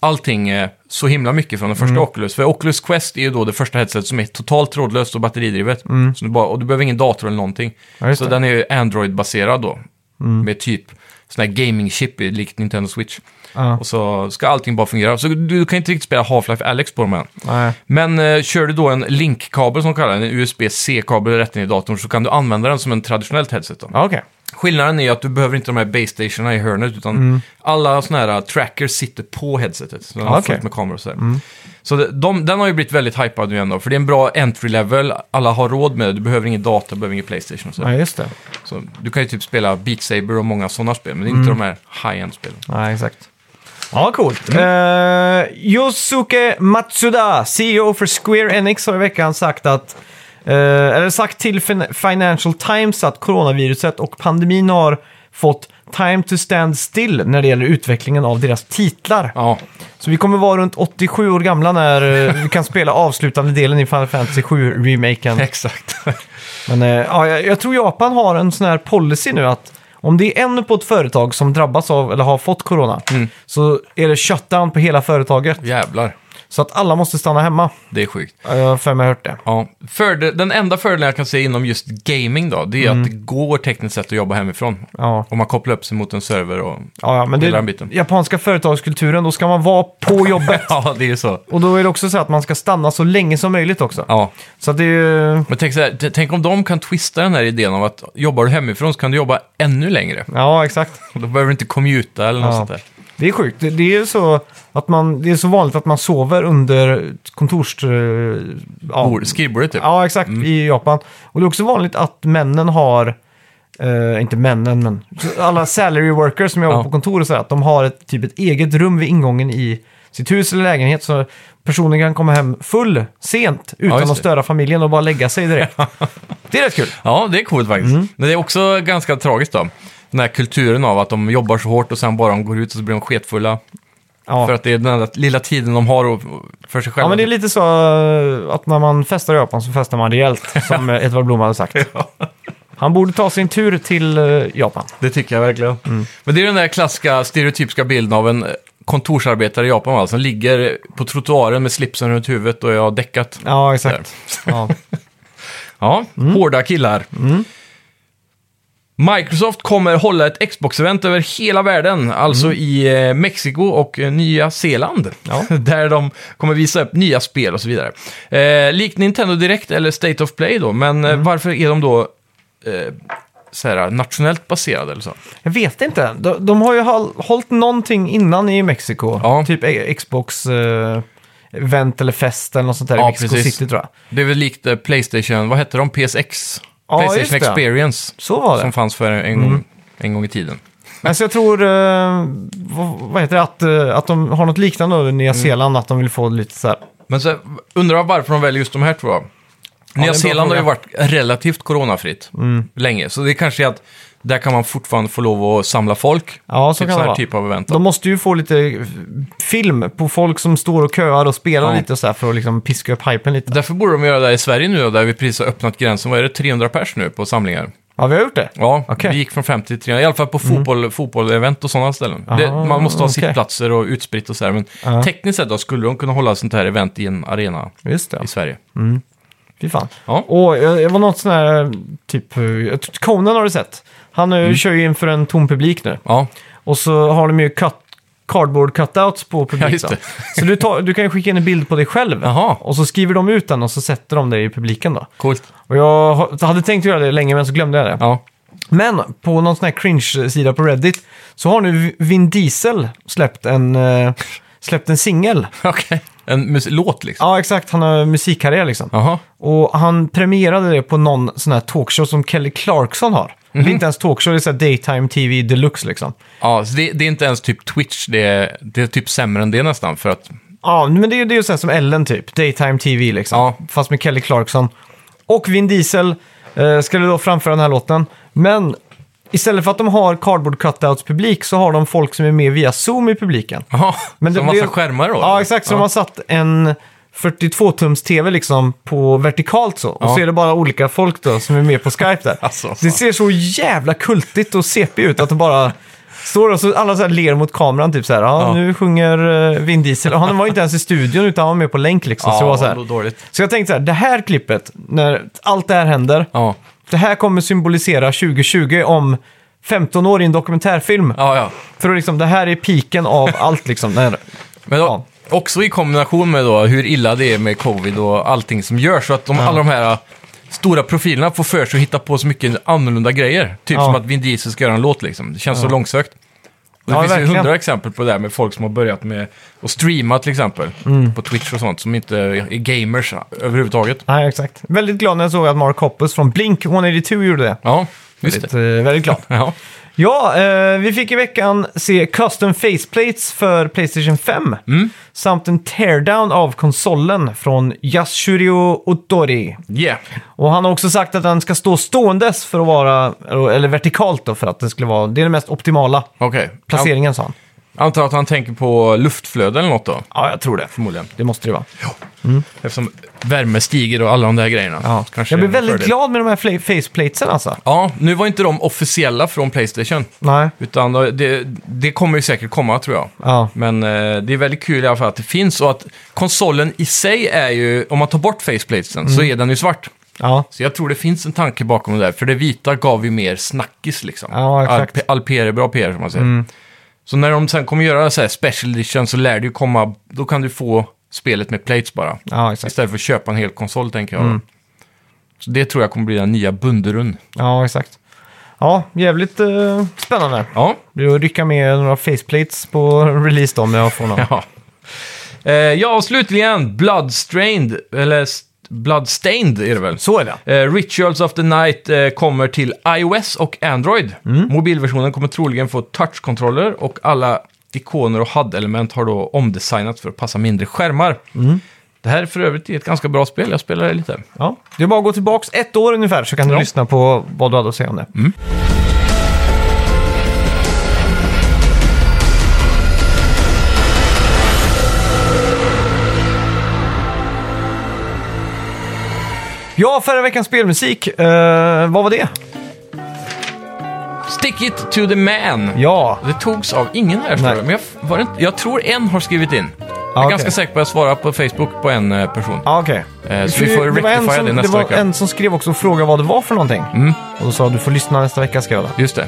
allting eh, så himla mycket från den första Mm. Oculus. För Oculus Quest är ju då det första headset som är totalt trådlöst och batteridrivet. Så du bara, och du behöver ingen dator eller någonting. Mm. Ja, så det. den är ju Android-baserad då. Med typ sån här gaming-chip likt Nintendo Switch. Ja, Och så ska allting bara fungera. Så du kan inte riktigt spela Half-Life Alex på dem än. nej. Men eh, kör du då en link-kabel som de kallar den, en USB-C-kabel rätt in i datorn, så kan du använda den som en traditionellt headset. Då. Okej. Skillnaden är att du behöver inte de här base stationerna i hörnet, utan Mm. alla sådana här trackers sitter på headsetet. Så den har Ja. Mm. fullt med kameror och sådär. Så de, den har ju blivit väldigt hypad nu ändå, för det är en bra entry level, alla har råd med det, du behöver ingen data, du behöver ingen Playstation och sådär. Ja, just det. Så du kan ju typ spela Beat Saber och många sådana spel, men det är inte Mm. de här high-end spelen. Nej, exakt. Ja, coolt. Mm. Eh, Yosuke Matsuda, CEO för Square Enix, har i veckan sagt att eh, eller sagt till fin Financial Times att coronaviruset och pandemin har fått time to stand still när det gäller utvecklingen av deras titlar. Ja, Så vi kommer vara runt 87 år gamla när eh, vi kan spela avslutande delen i Final Fantasy 7-remaken. exakt. Men eh, ja, jag, jag tror Japan har en sån här policy nu att om det är en på ett företag som drabbas av eller har fått corona Mm. så är det shutdown på hela företaget. Jävlar. Så att alla måste stanna hemma. Det är sjukt. Jag har för mig hört det. Ja. Fördel, den enda fördelen jag kan se inom just gaming då, det är Mm. att det går tekniskt sett att jobba hemifrån. Ja, Om man kopplar upp sig mot en server och... ja, ja men det Hela den biten. japanska företagskulturen, då ska man vara på jobbet. Ja, det är ju så. Och då är det också så att man ska stanna så länge som möjligt också. Ja. Så att det är ju... Men tänk, så här, t- tänk om de kan twista den här idén av att jobbar du hemifrån så kan du jobba ännu längre. Ja, exakt. Och Då behöver du inte commuta eller något Ja. sånt där. Det är sjukt. Det, det är ju så att man... Det är så vanligt att man sover under kontors... eh, Ja, Bord, skrivbordet typ. ja exakt. I Japan. Och det är också vanligt att männen har... eh, inte männen, men alla salary workers som jobbar Ja. på kontor och så här, att de har ett, typ ett eget rum vid ingången i sitt hus eller lägenhet. Så personen kan komma hem full, sent, utan just att det. störa familjen och bara lägga sig direkt. det är rätt kul. Ja, det är coolt faktiskt. Mm. Men det är också ganska tragiskt då. Den här kulturen av att de jobbar så hårt och sen bara de går ut och så blir de sketfulla. Ja. För att det är den där lilla tiden de har för sig själva. Ja, men det är lite så eh, att när man festar i Japan så festar man rejält, som Edvard Blom hade sagt. Han borde ta sin tur till eh, Japan. Det tycker jag verkligen. Mm. Men det är den där klassiska stereotypiska bilden av en eh, kontorsarbetare i Japan va, som ligger på trottoaren med slipsen runt huvudet och har däckat. Ja, exakt. Ja. Ja, Mm. hårda killar. Microsoft kommer hålla ett Xbox-event över hela världen, alltså i eh, Mexiko och eh, Nya Zeeland. Mm. Ja. Där de kommer visa upp nya spel och så vidare. Eh, likt Nintendo Direct eller State of Play då, men Mm. eh, varför är de då så här, nationellt baserade eller så? Jag vet inte. De, de har ju håll, hållit någonting innan i Mexiko. Ja. Typ Xbox event eller fest eller något sånt där Ja, i Mexico precis. City tror jag. Det är väl likt Playstation, vad hette de? PSX? Playstation just det. Experience. Så var det. Mm. Som fanns för en gång, en gång i tiden. Alltså jag tror, eh, vad, vad heter det, att, eh, att de har något liknande i Nya Mm. Zeeland, att de vill få lite så här. Men så undrar varför de väljer just de här två. Nya bra Zeeland har ju fråga. varit relativt coronafritt Mm. länge, så det kanske är att där kan man fortfarande få lov att samla folk. Ja, så typ kan det här vara. typ av event. då. De måste ju få lite film på folk som står och köar och spelar Ja. lite och så här för att liksom piska upp hypen lite. Därför borde de göra det i Sverige nu då, där vi precis har öppnat gränsen. Vad är det? 300 pers nu på samlingar? Ja, vi har gjort det. Ja, Okej. Mm. vi gick från 50 till 300. I alla fall på fotboll, fotboll-event och sådana ställen. det, Ah, man måste ha okej. sittplatser och utspritt och så här. Men Ja. tekniskt sett då skulle de kunna hålla sånt här event i en arena Just det. i Sverige. Fy fan. Ja. Och eh, det var något sån här, typ, eh, jag tror- Conan har du sett. Han mm. kör ju inför en tom publik nu. Ja, Och så har de ju cut, cardboard cutouts på Ja, publik. just då. det. Så du, tar, du kan ju skicka in en bild på dig själv. Jaha. Och så skriver de ut den och så sätter de dig i publiken då. coolt. Och jag ha- hade tänkt göra det länge men så glömde jag det. Ja, Men på någon sån här cringe-sida på Reddit så har nu Vin Diesel släppt en, släppt en singel. okej. En låt liksom. Ja, exakt. Han har musikkarriär liksom. Jaha. Och han premierade det på någon sån här talkshow som Kelly Clarkson har. Det Mhm. är inte ens talkshow, det är så daytime TV deluxe liksom. Ja, så det, det är inte ens typ Twitch, det är, det är typ sämre än det nästan. För att, Ja, men det är det är ju så som Ellen typ. Daytime TV liksom. Ja. Fast med Kelly Clarkson. Och Vin Diesel eh, skulle då framföra den här låten. Men istället för att de har cardboard cutouts publik så har de folk som är med via Zoom i publiken. jaha, Men det massa blir- skärmar då? Ja, exakt. Så de har satt en 42-tums TV liksom på vertikalt så. Och Ja. så är det bara olika folk då som är med på Skype där. Alltså, det ser så jävla kultigt och CP ut att de bara står och så alla så här ler mot kameran typ så här. Ja, Ja. nu sjunger eh, Vin Diesel. Och han var ju inte ens i studion utan han var med på länk liksom. så, det var så, här. då dåligt. så jag tänkte så här, det här klippet, när allt det här händer, Ja, det här kommer symbolisera 2020 om 15 år i en dokumentärfilm. ja, ja. För att liksom, det här är piken av allt liksom. När, Men då, Ja. också i kombination med då hur illa det är med covid och allting som görs. Så att de, alla de här äh, stora profilerna får för sig att hitta på så mycket annorlunda grejer. Typ som att Vin Diesel ska göra en låt liksom. Det känns så långsökt. Det Ja, finns ju verkligen. hundra exempel på det här med folk som har börjat med att streama till exempel. Mm. På Twitch och sånt som inte är gamers överhuvudtaget. Nej, exakt. Väldigt glad när jag såg att Mark Hoppus från Blink 182 gjorde det. Ja, just Väldigt, det. eh, väldigt glad. Ja, Ja, eh, vi fick i veckan se custom faceplates för Playstation 5. Mm. Samt en teardown av konsolen från Yasurio Otori. yeah. Och han har också sagt att den ska stå ståendes för att vara, eller vertikalt då för att det skulle vara, det är det mest optimala Okej. placeringen sa han. Antar att han tänker på luftflöde eller något då, Ja, jag tror det. förmodligen. Det måste det vara. Eftersom värme stiger och alla de där grejerna. Ja. Kanske jag blir väldigt fördel. glad med de här faceplatesen alltså. Ja, nu var inte de officiella från Playstation. Nej. Utan det, det kommer ju säkert komma tror jag. Ja. Men eh, det är väldigt kul i alla fall att det finns och att konsolen i sig är ju, om man tar bort faceplatesen så är den ju svart. Ja. Så jag tror det finns en tanke bakom det där, för det vita gav ju mer snackis liksom. Ja, exakt. All, all PR är bra PR som man säger. Så när de sen kommer göra så här special edition så lär det ju komma, då kan du få spelet med plates bara. Ja, exakt. Istället för att köpa en hel konsol tänker jag. Så det tror jag kommer bli den nya bunderun. Ja, exakt. Ja, jävligt eh, spännande. Ja, Blir att rycka med några faceplates på release då om jag får någon. Ja. Eh, ja, och slutligen Bloodstrained, eller Bloodstained är det väl? Så är det. Eh, Rituals of the Night eh, kommer till iOS och Android. Mobilversionen kommer troligen få touchkontroller och alla ikoner och HUD-element har då omdesignats för att passa mindre skärmar. Det här är för övrigt ett ganska bra spel, jag spelar det lite. Ja. Det är bara att gå tillbaka ett år ungefär så kan du Ja. lyssna på vad du hade att säga om det. Ja, förra veckans spelmusik. eh, vad var det? Stick it to the man! Ja, Det togs av ingen här, står det. men jag, var det inte, jag tror en har skrivit in. Jag är okej. ganska säker på att jag svarar på Facebook på en eh, person. ja okej. Eh, så vi får det var en rectify som, det nästa var vecka. en som skrev också och frågade vad det var för någonting. Mm. Och då sa du får lyssna nästa vecka skrev jag det. Just det.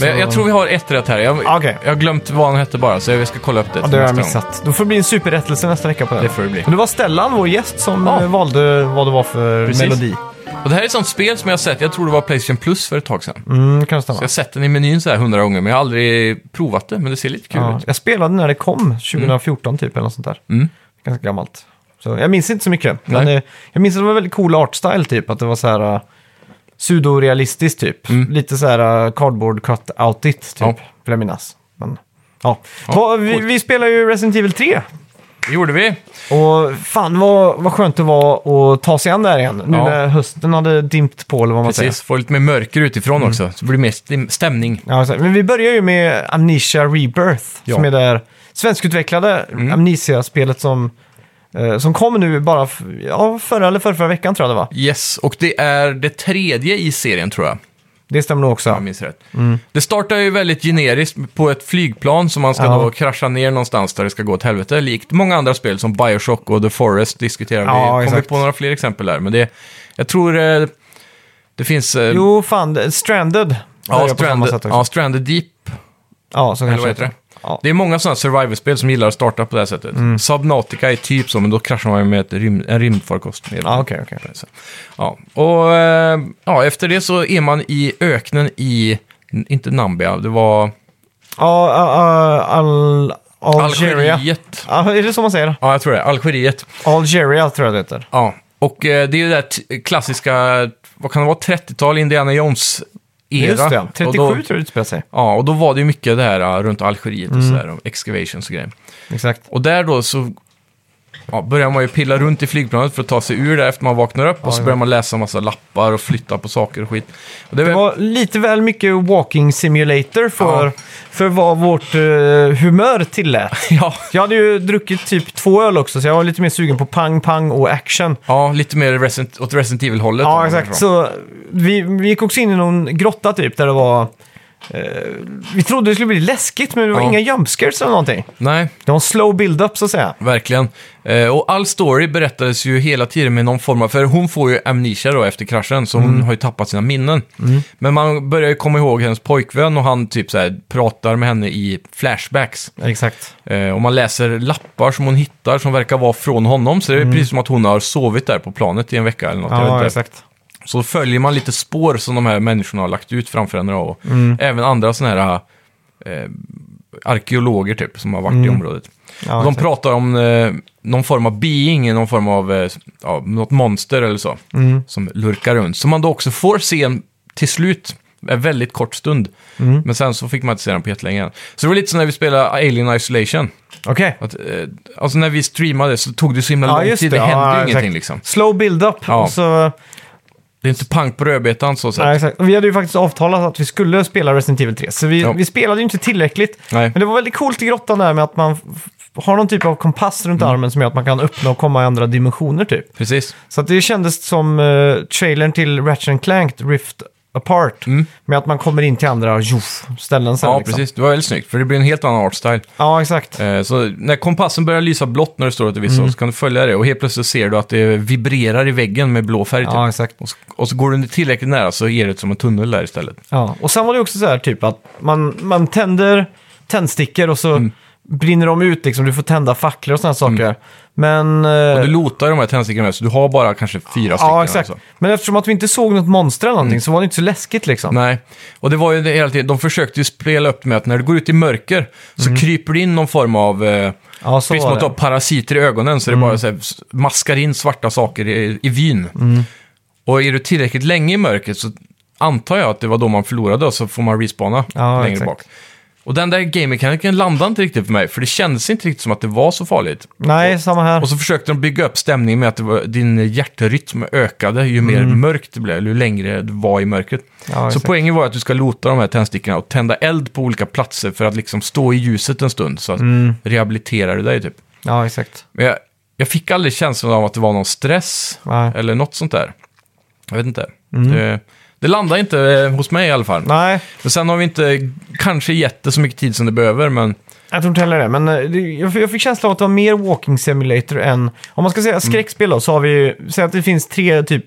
Men jag, jag tror vi har ett rätt här. Jag, Okej. jag har glömt vad han hette bara, så jag ska kolla upp det Ja, till det har jag nästa gång. missat. Då får det bli en superrättelse nästa vecka på det. Det får det bli. Och det var Stellan, vår gäst, som Ja. eh, valde vad det var för Precis. melodi. Och det här är ett sånt spel som jag har sett, jag tror det var Playstation Plus för ett tag sedan. Mm, kan det stämma. Så jag har sett den i menyn så här hundra gånger, men jag har aldrig provat det. Men det ser lite kul Ja, ut. jag spelade när det kom, 2014 typ, eller något sånt där. Mm. Ganska gammalt. Så jag minns inte så mycket. Men Nej. eh, jag minns att det var väldigt cool artstyle typ, att det var så här uh, pseudorealistiskt typ. Lite så här uh, cardboard cut out it typ, Mm. Ja. vill jag minnas. Men, ja. Ja, Vad- vi, vi spelar ju Resident Evil 3. Det gjorde vi. Och fan vad, vad skönt det var att ta sig an där igen. Nu Ja. när hösten hade dimpt på, eller vad man säger. Precis, får lite mer mörker utifrån Mm. också. Så blir det mer stäm- stämning. Ja, men vi börjar ju med Amnesia Rebirth, Ja. som är det svenskutvecklade Amnesia-spelet som, eh, som kom nu bara ja, förra eller förra, förra veckan tror jag det var. Yes, och det är det tredje i serien tror jag. Det stämmer nog också. Om jag minns rätt. Det startar ju väldigt generiskt på ett flygplan som man ska Ja. då krascha ner någonstans där det ska gå åt helvete. Likt många andra spel som Bioshock och The Forest diskuterar vi. Ja, kommer exakt. på några fler exempel där. Men det, jag tror eh, det finns... Eh, Jo, fan, det- Stranded. ja, börjar på samma Stranded, sätt också. ja, Stranded Deep, Ja, så eller kanske vad heter det? Ja. Det är många sådana survival-spel som gillar att starta på det här sättet. Subnautica är typ så, men då kraschar man ju med ett rym, en rymdfarkost. ner. Ja, okej, okej. Så, Ja, och eh, ja, efter det så är man i öknen i, inte Nambia, det var Ja, uh, uh, Al Algeria. Algeriet. Ja, är det så man säger? Ja, jag tror det. Algeriet. Algeria tror jag det heter. Ja, och eh, det är ju det där t- klassiska, vad kan det vara, 30-tal Indiana Jones-era. Just det, Och 37 då, tror jag det utspelar sig. Ja, och då var det ju mycket det här eh, runt Algeriet och sådär, och excavations och grejer. Exakt. Och där då så ja, börjar man ju pilla runt i flygplanet för att ta sig ur där efter man vaknar upp. och så ja. börjar man läsa massa lappar och flytta på saker och skit. Och det Det väl, var lite väl mycket walking simulator för, Ja. för vad vårt eh, humör tillät. ja, Jag hade ju druckit typ två öl också, så jag var lite mer sugen på pang, pang och action. ja, lite mer Resident, åt Resident Evil-hållet. Ja, exakt. Så vi, vi gick också in i någon grotta typ, där det var... Eh, vi trodde det skulle bli läskigt, men det var Ja. inga jumpscares eller någonting. Nej, Det var en slow build-up, så att säga. Verkligen. Eh, och all story berättades ju hela tiden med någon form av... För hon får ju amnesia då efter kraschen, så hon har ju tappat sina minnen. Men man börjar ju komma ihåg hennes pojkvän och han typ så här, pratar med henne i flashbacks. Exakt. Eh, och man läser lappar som hon hittar som verkar vara från honom. Så det är precis som att hon har sovit där på planet i en vecka eller något. jag vet Ja, inte. exakt. Så följer man lite spår som de här människorna har lagt ut framför då, Och även andra sådana här eh, arkeologer typ, som har varit i området. Ja, och de pratar om eh, någon form av being, någon form av eh, ja, något monster eller så. Som lurkar runt. Som man då också får se en, till slut, en väldigt kort stund. Men sen så fick man inte se den på jättelänge. Så det var lite som när vi spelade Alien Isolation. Okej. Att, eh, alltså när vi streamade så tog det så himla Ja, lång tid, det. det hände Ja, ju exakt. ingenting liksom. Slow build-up. Ja. Så, Det är inte pang på rödbetan så sett. Nej, exakt. Och vi hade ju faktiskt avtalat att vi skulle spela Resident Evil 3, så vi, Ja. vi spelade ju inte tillräckligt. Nej. Men det var väldigt coolt i grottan där med att man f- har någon typ av kompass runt Mm. armen som gör att man kan öppna och komma i andra dimensioner typ. Precis. Så att det kändes som uh, trailern till Ratchet Clank Rift Apart. Med att man kommer in till andra joff, ställen sen. Mm. Ja, liksom. precis. Det var väldigt snyggt, för det blir en helt annan artstyle. Ja, exakt. Eh, Så när kompassen börjar lysa blått när det står åt ett visst Mm. håll så kan du följa det och helt plötsligt ser du att det vibrerar i väggen med blå färg. Typ. Ja, exakt. Och, så, och så går du tillräckligt nära så ger det som en tunnel där istället. Ja. Och sen var det också så här typ att man, man tänder tändstickor och så Mm. Brinner de ut liksom. Du får tända facklor och sådana saker. Men... eh, Och du lotar de här tändstickorna med, så du har bara kanske fyra stycken. Ja, exakt. Alltså. Men eftersom att vi inte såg något monster eller någonting så var det inte så läskigt liksom. Nej, och det var ju det hela tiden, de försökte ju spela upp med att när du går ut i mörker så kryper det in någon form av, eh, Mm. Ja, så precis som att du har det. parasiter i ögonen, så det bara så här, maskar in svarta saker i, i vyn. Mm. Och är du tillräckligt länge i mörkret så antar jag att det var då man förlorade och så får man respawna Ja, längre exakt. bak. Och den där game-mekaniken landade inte riktigt för mig, för det kändes inte riktigt som att det var så farligt. Nej, samma här. Och så försökte de bygga upp stämningen med att det var, din hjärtrytm ökade ju mer mörkt det blev, eller ju längre du var i mörkret. Ja, så exakt. poängen var att du ska lota de här tändstickorna och tända eld på olika platser för att liksom stå i ljuset en stund, så att rehabiliterar du dig typ. Ja, exakt. Men jag, jag fick aldrig känslan av att det var någon stress Nej. eller något sånt där. Jag vet inte. Det, det landade inte eh, hos mig i alla fall. Nej, Men sen har vi inte kanske gett det så mycket tid som det behöver, men jag tror inte heller det. Men eh, det, jag, jag fick känslan av att det var mer walking simulator än... Om man ska säga skräckspel då, så har vi... Säg att det finns tre typ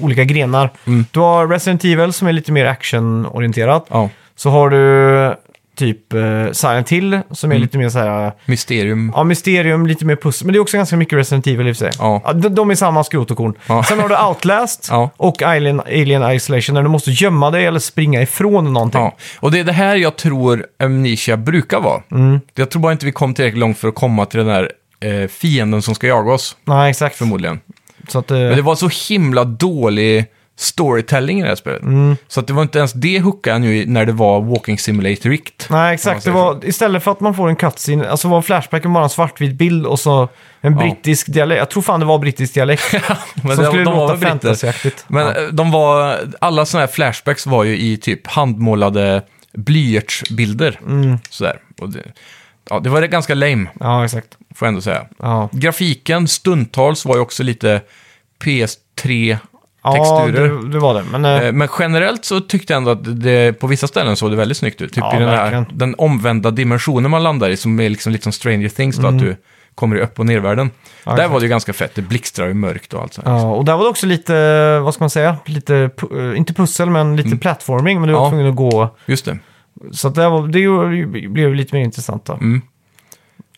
olika grenar. Du har Resident Evil som är lite mer actionorienterat. ja, Så har du typ uh, Silent Hill som är lite mer så här... mysterium. Ja, mysterium, lite mer pussel. Men det är också ganska mycket Resident Evil i och för sig. Ja. de, de är samma skrot och korn. Ja. Sen har du Outlast Ja. och Alien, Alien Isolation där du måste gömma dig eller springa ifrån någonting. Ja, och det är det här jag tror Amnesia brukar vara. Mm. Jag tror bara inte vi kom tillräckligt långt för att komma till den där eh, fienden som ska jaga oss, Nej, exakt. förmodligen. Så att, eh, Men det var så himla dålig storytelling i det här spelet. Mm. Så att det var inte ens det hookade nu när det var Walking Simulator-rikt. Nej, exakt. Det var, istället för att man får en cutscene, alltså var flashbacken bara en svartvit bild och så en Ja. brittisk dialekt. Jag tror fan det var brittisk dialekt. Men som de- skulle de låta fantasyaktigt. Men ja. eh, de var, alla sådana här flashbacks var ju i typ handmålade blyertsbilder. Mm. Sådär. Och det, ja, det var ganska lame, ja, exakt. får jag ändå säga. Ja, Grafiken stundtals var ju också lite PS3 ja texturer. det, det var det. Men eh, Eh, Men generellt så tyckte jag ändå att det, på vissa ställen såg det väldigt snyggt ut. Typ Ja, i den, här, den omvända dimensionen man landar i, som är liksom lite som Stranger Things då, att du kommer i upp och nervärlden. Mm. Ja, Där var det ju ganska fett, det blixtrar ju mörkt och allt sånt. ja, och där var det också lite, vad ska man säga, lite, eh, inte pussel men lite platforming. Men du var Mm. Ja. tvungen att gå. Just det. Så det, var, det blev lite mer intressant då. Mm.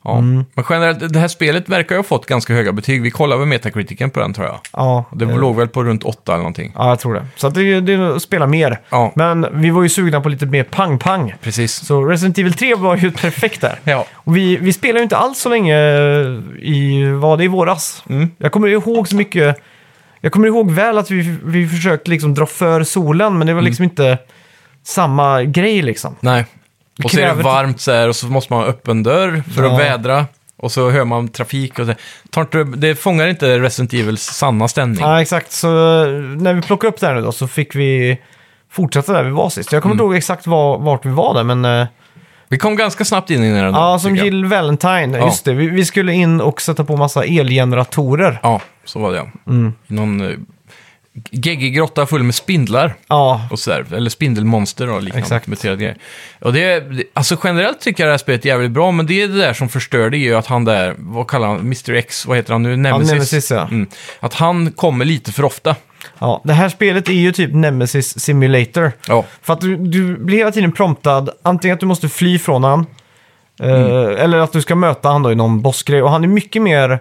Ja. Mm. Men generellt, det här spelet verkar ju ha fått ganska höga betyg. Vi kollade med Metacriticen på den tror jag. Ja, Det eh, låg väl på runt 8 eller någonting. ja, jag tror det. Så att det, det är att spela mer. Ja, Men vi var ju sugna på lite mer pang-pang. precis. Så Resident Evil 3 var ju perfekt där. Ja. Och vi, vi spelade ju inte alls så länge i, var det i våras? Mm. Jag kommer ihåg så mycket, jag kommer ihåg väl att vi, vi försökte liksom dra för solen, men det var Mm. liksom inte samma grej liksom. Nej. Och så är det kräver- varmt så här och så måste man ha öppen dörr för Ja. att vädra. Och så hör man trafik och så. Tar inte, det fångar inte Resident Evils sanna stämning. Ja, exakt. Så eh, när vi plockade upp det här nu då så fick vi fortsätta där vi var sist. Jag kommer Mm. inte ihåg exakt var, vart vi var där, men eh, Vi kom ganska snabbt in i den. ändå, ja, som tycker jag. Jill Valentine, Ja. just det. Vi, vi skulle in och sätta på massa elgeneratorer. Ja, så var det ja. Mm. I någon uh, geggig grotta full med spindlar Ja, och sådär. Eller spindelmonster och liknande. Exakt. muterade grejer. Och det, alltså generellt tycker jag det här spelet är jävligt bra, men det är det där som förstör det är ju att han där, vad kallar han, Mr X, vad heter han nu? Nemesis. Nemesis, ja. Mm. Att han kommer lite för ofta. ja. Det här spelet är ju typ Nemesis Simulator. Ja, För att du, du blir hela tiden promptad, antingen att du måste fly från han, eh, Mm. eller att du ska möta han då i någon bossgrej. Och han är mycket mer eh,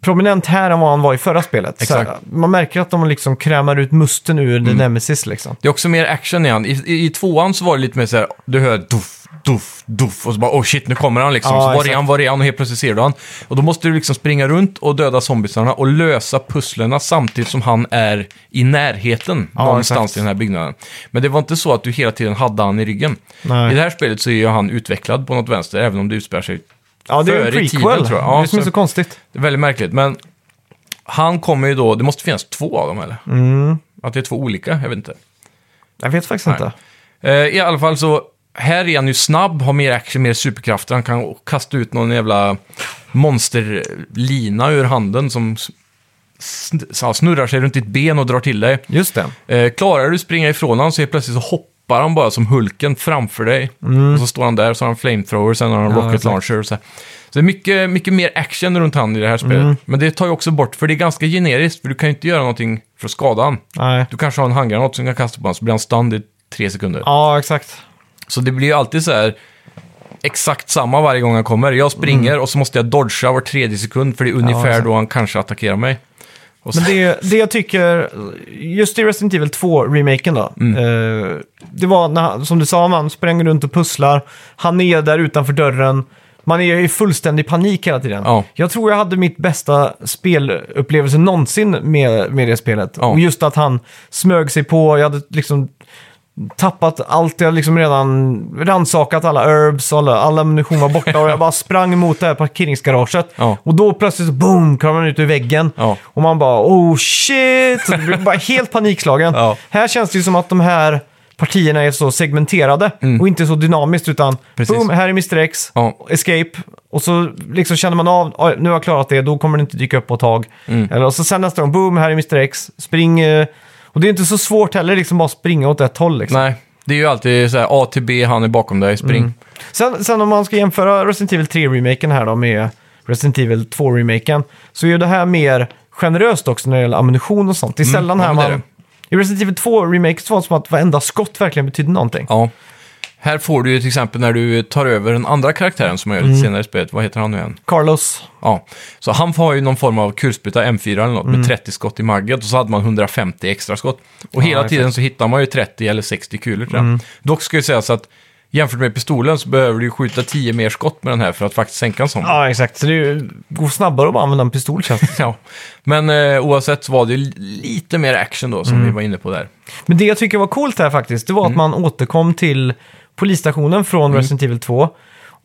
prominent här än vad han var i förra spelet. Så Exakt. här, man märker att de liksom krämar ut musten ur The Nemesis liksom. det är också mer action i han. I, i, I tvåan så var det lite mer så här, du hör duff, duff, duff och så bara oh shit, nu kommer han liksom. Ja, så var är han, var är han? Och helt plötsligt ser du han. Och då måste du liksom springa runt och döda zombisarna och lösa pusslerna samtidigt som han är i närheten Ja, någonstans exakt. i den här byggnaden. Men det var inte så att du hela tiden hade han i ryggen. Nej. I det här spelet så är ju han utvecklad på något vänster, även om det utspelar sig Ja, det är ju en prequel. tiden, tror jag. Ja, det är som är så- konstigt. det är väldigt märkligt, men han kommer ju då, det måste finnas två av dem eller? Mm. Att det är två olika, jag vet inte. Jag vet faktiskt Nej. inte. Eh, I alla fall så, här är han ju snabb, har mer action, mer superkrafter. Han kan kasta ut någon jävla monsterlina ur handen som snurrar sig runt ditt ben och drar till dig. Just det. Eh, klarar du springa ifrån honom så helt plötsligt så hoppar han bara som Hulken framför dig. Och så står han där, så har han flamethrower, sen har han Mm. Ja, rocket exakt. launcher och så. här. Så det är mycket, mycket mer action runt han i det här spelet. Mm. Men det tar ju också bort, för det är ganska generiskt, för du kan ju inte göra någonting för att skada han. Nej. Du kanske har en handgranat som kan kasta på honom, så blir han stunned i tre sekunder. Ja, exakt. Så det blir ju alltid så här exakt samma varje gång han kommer. Jag springer och så måste jag dodga var tredje sekund, för det är ungefär exakt. då han kanske attackerar mig. Men det, det jag tycker, just i Resident Evil 2-remaken då. Mm. Eh, det var, när, som du sa, man spränger runt och pusslar. Han är där utanför dörren. Man är i fullständig panik hela tiden. Ja. Jag tror jag hade mitt bästa spelupplevelse någonsin med, med det spelet. Ja. Och just att han smög sig på, jag hade liksom tappat allt, jag liksom redan rannsakat alla herbs, alla, all ammunition var borta och jag bara sprang emot det här parkeringsgaraget. Ja. Och då plötsligt boom, kom man ut ur väggen. Ja. Och man bara oh shit! Så det blir bara helt panikslagen. Ja. Här känns det ju som att de här partierna är så segmenterade och inte så dynamiskt utan Mm. Precis. boom, här är Mr X, escape. Och så liksom känner man av, "Oj, nu har jag klarat det, då kommer det inte dyka upp på ett tag. Mm. Eller, och så sen nästa gång, boom, här är Mr X, spring. Och det är inte så svårt heller, liksom bara springa åt ett håll. Liksom. nej, det är ju alltid så här A till B, han är bakom dig, spring. Mm. Sen, sen om man ska jämföra Resident Evil 3-remaken här då med Resident Evil 2-remaken så är ju det här mer generöst också när det gäller ammunition och sånt. Det är sällan ja, här man... I Resident Evil 2-remaken så var det som att varenda skott verkligen betydde någonting. Ja. Här får du ju till exempel när du tar över den andra karaktären som jag gör Mm. lite senare i spelet. Vad heter han nu igen? Carlos. Ja, så han har ju någon form av kulspruta M4 eller något med 30 skott i magget och så hade man 150 extra skott. Och hela exakt. tiden så hittar man ju 30 eller 60 kulor tror jag. Dock ska jag säga så att jämfört med pistolen så behöver du ju skjuta 10 mer skott med den här för att faktiskt sänka en sån. Ja, exakt. Så det är ju- går snabbare att bara använda en pistol känns det. Ja. Men eh, oavsett så var det ju lite mer action då som vi var inne på där. Men det jag tycker var coolt här faktiskt, det var Mm. att man återkom till polisstationen från Resident Evil 2.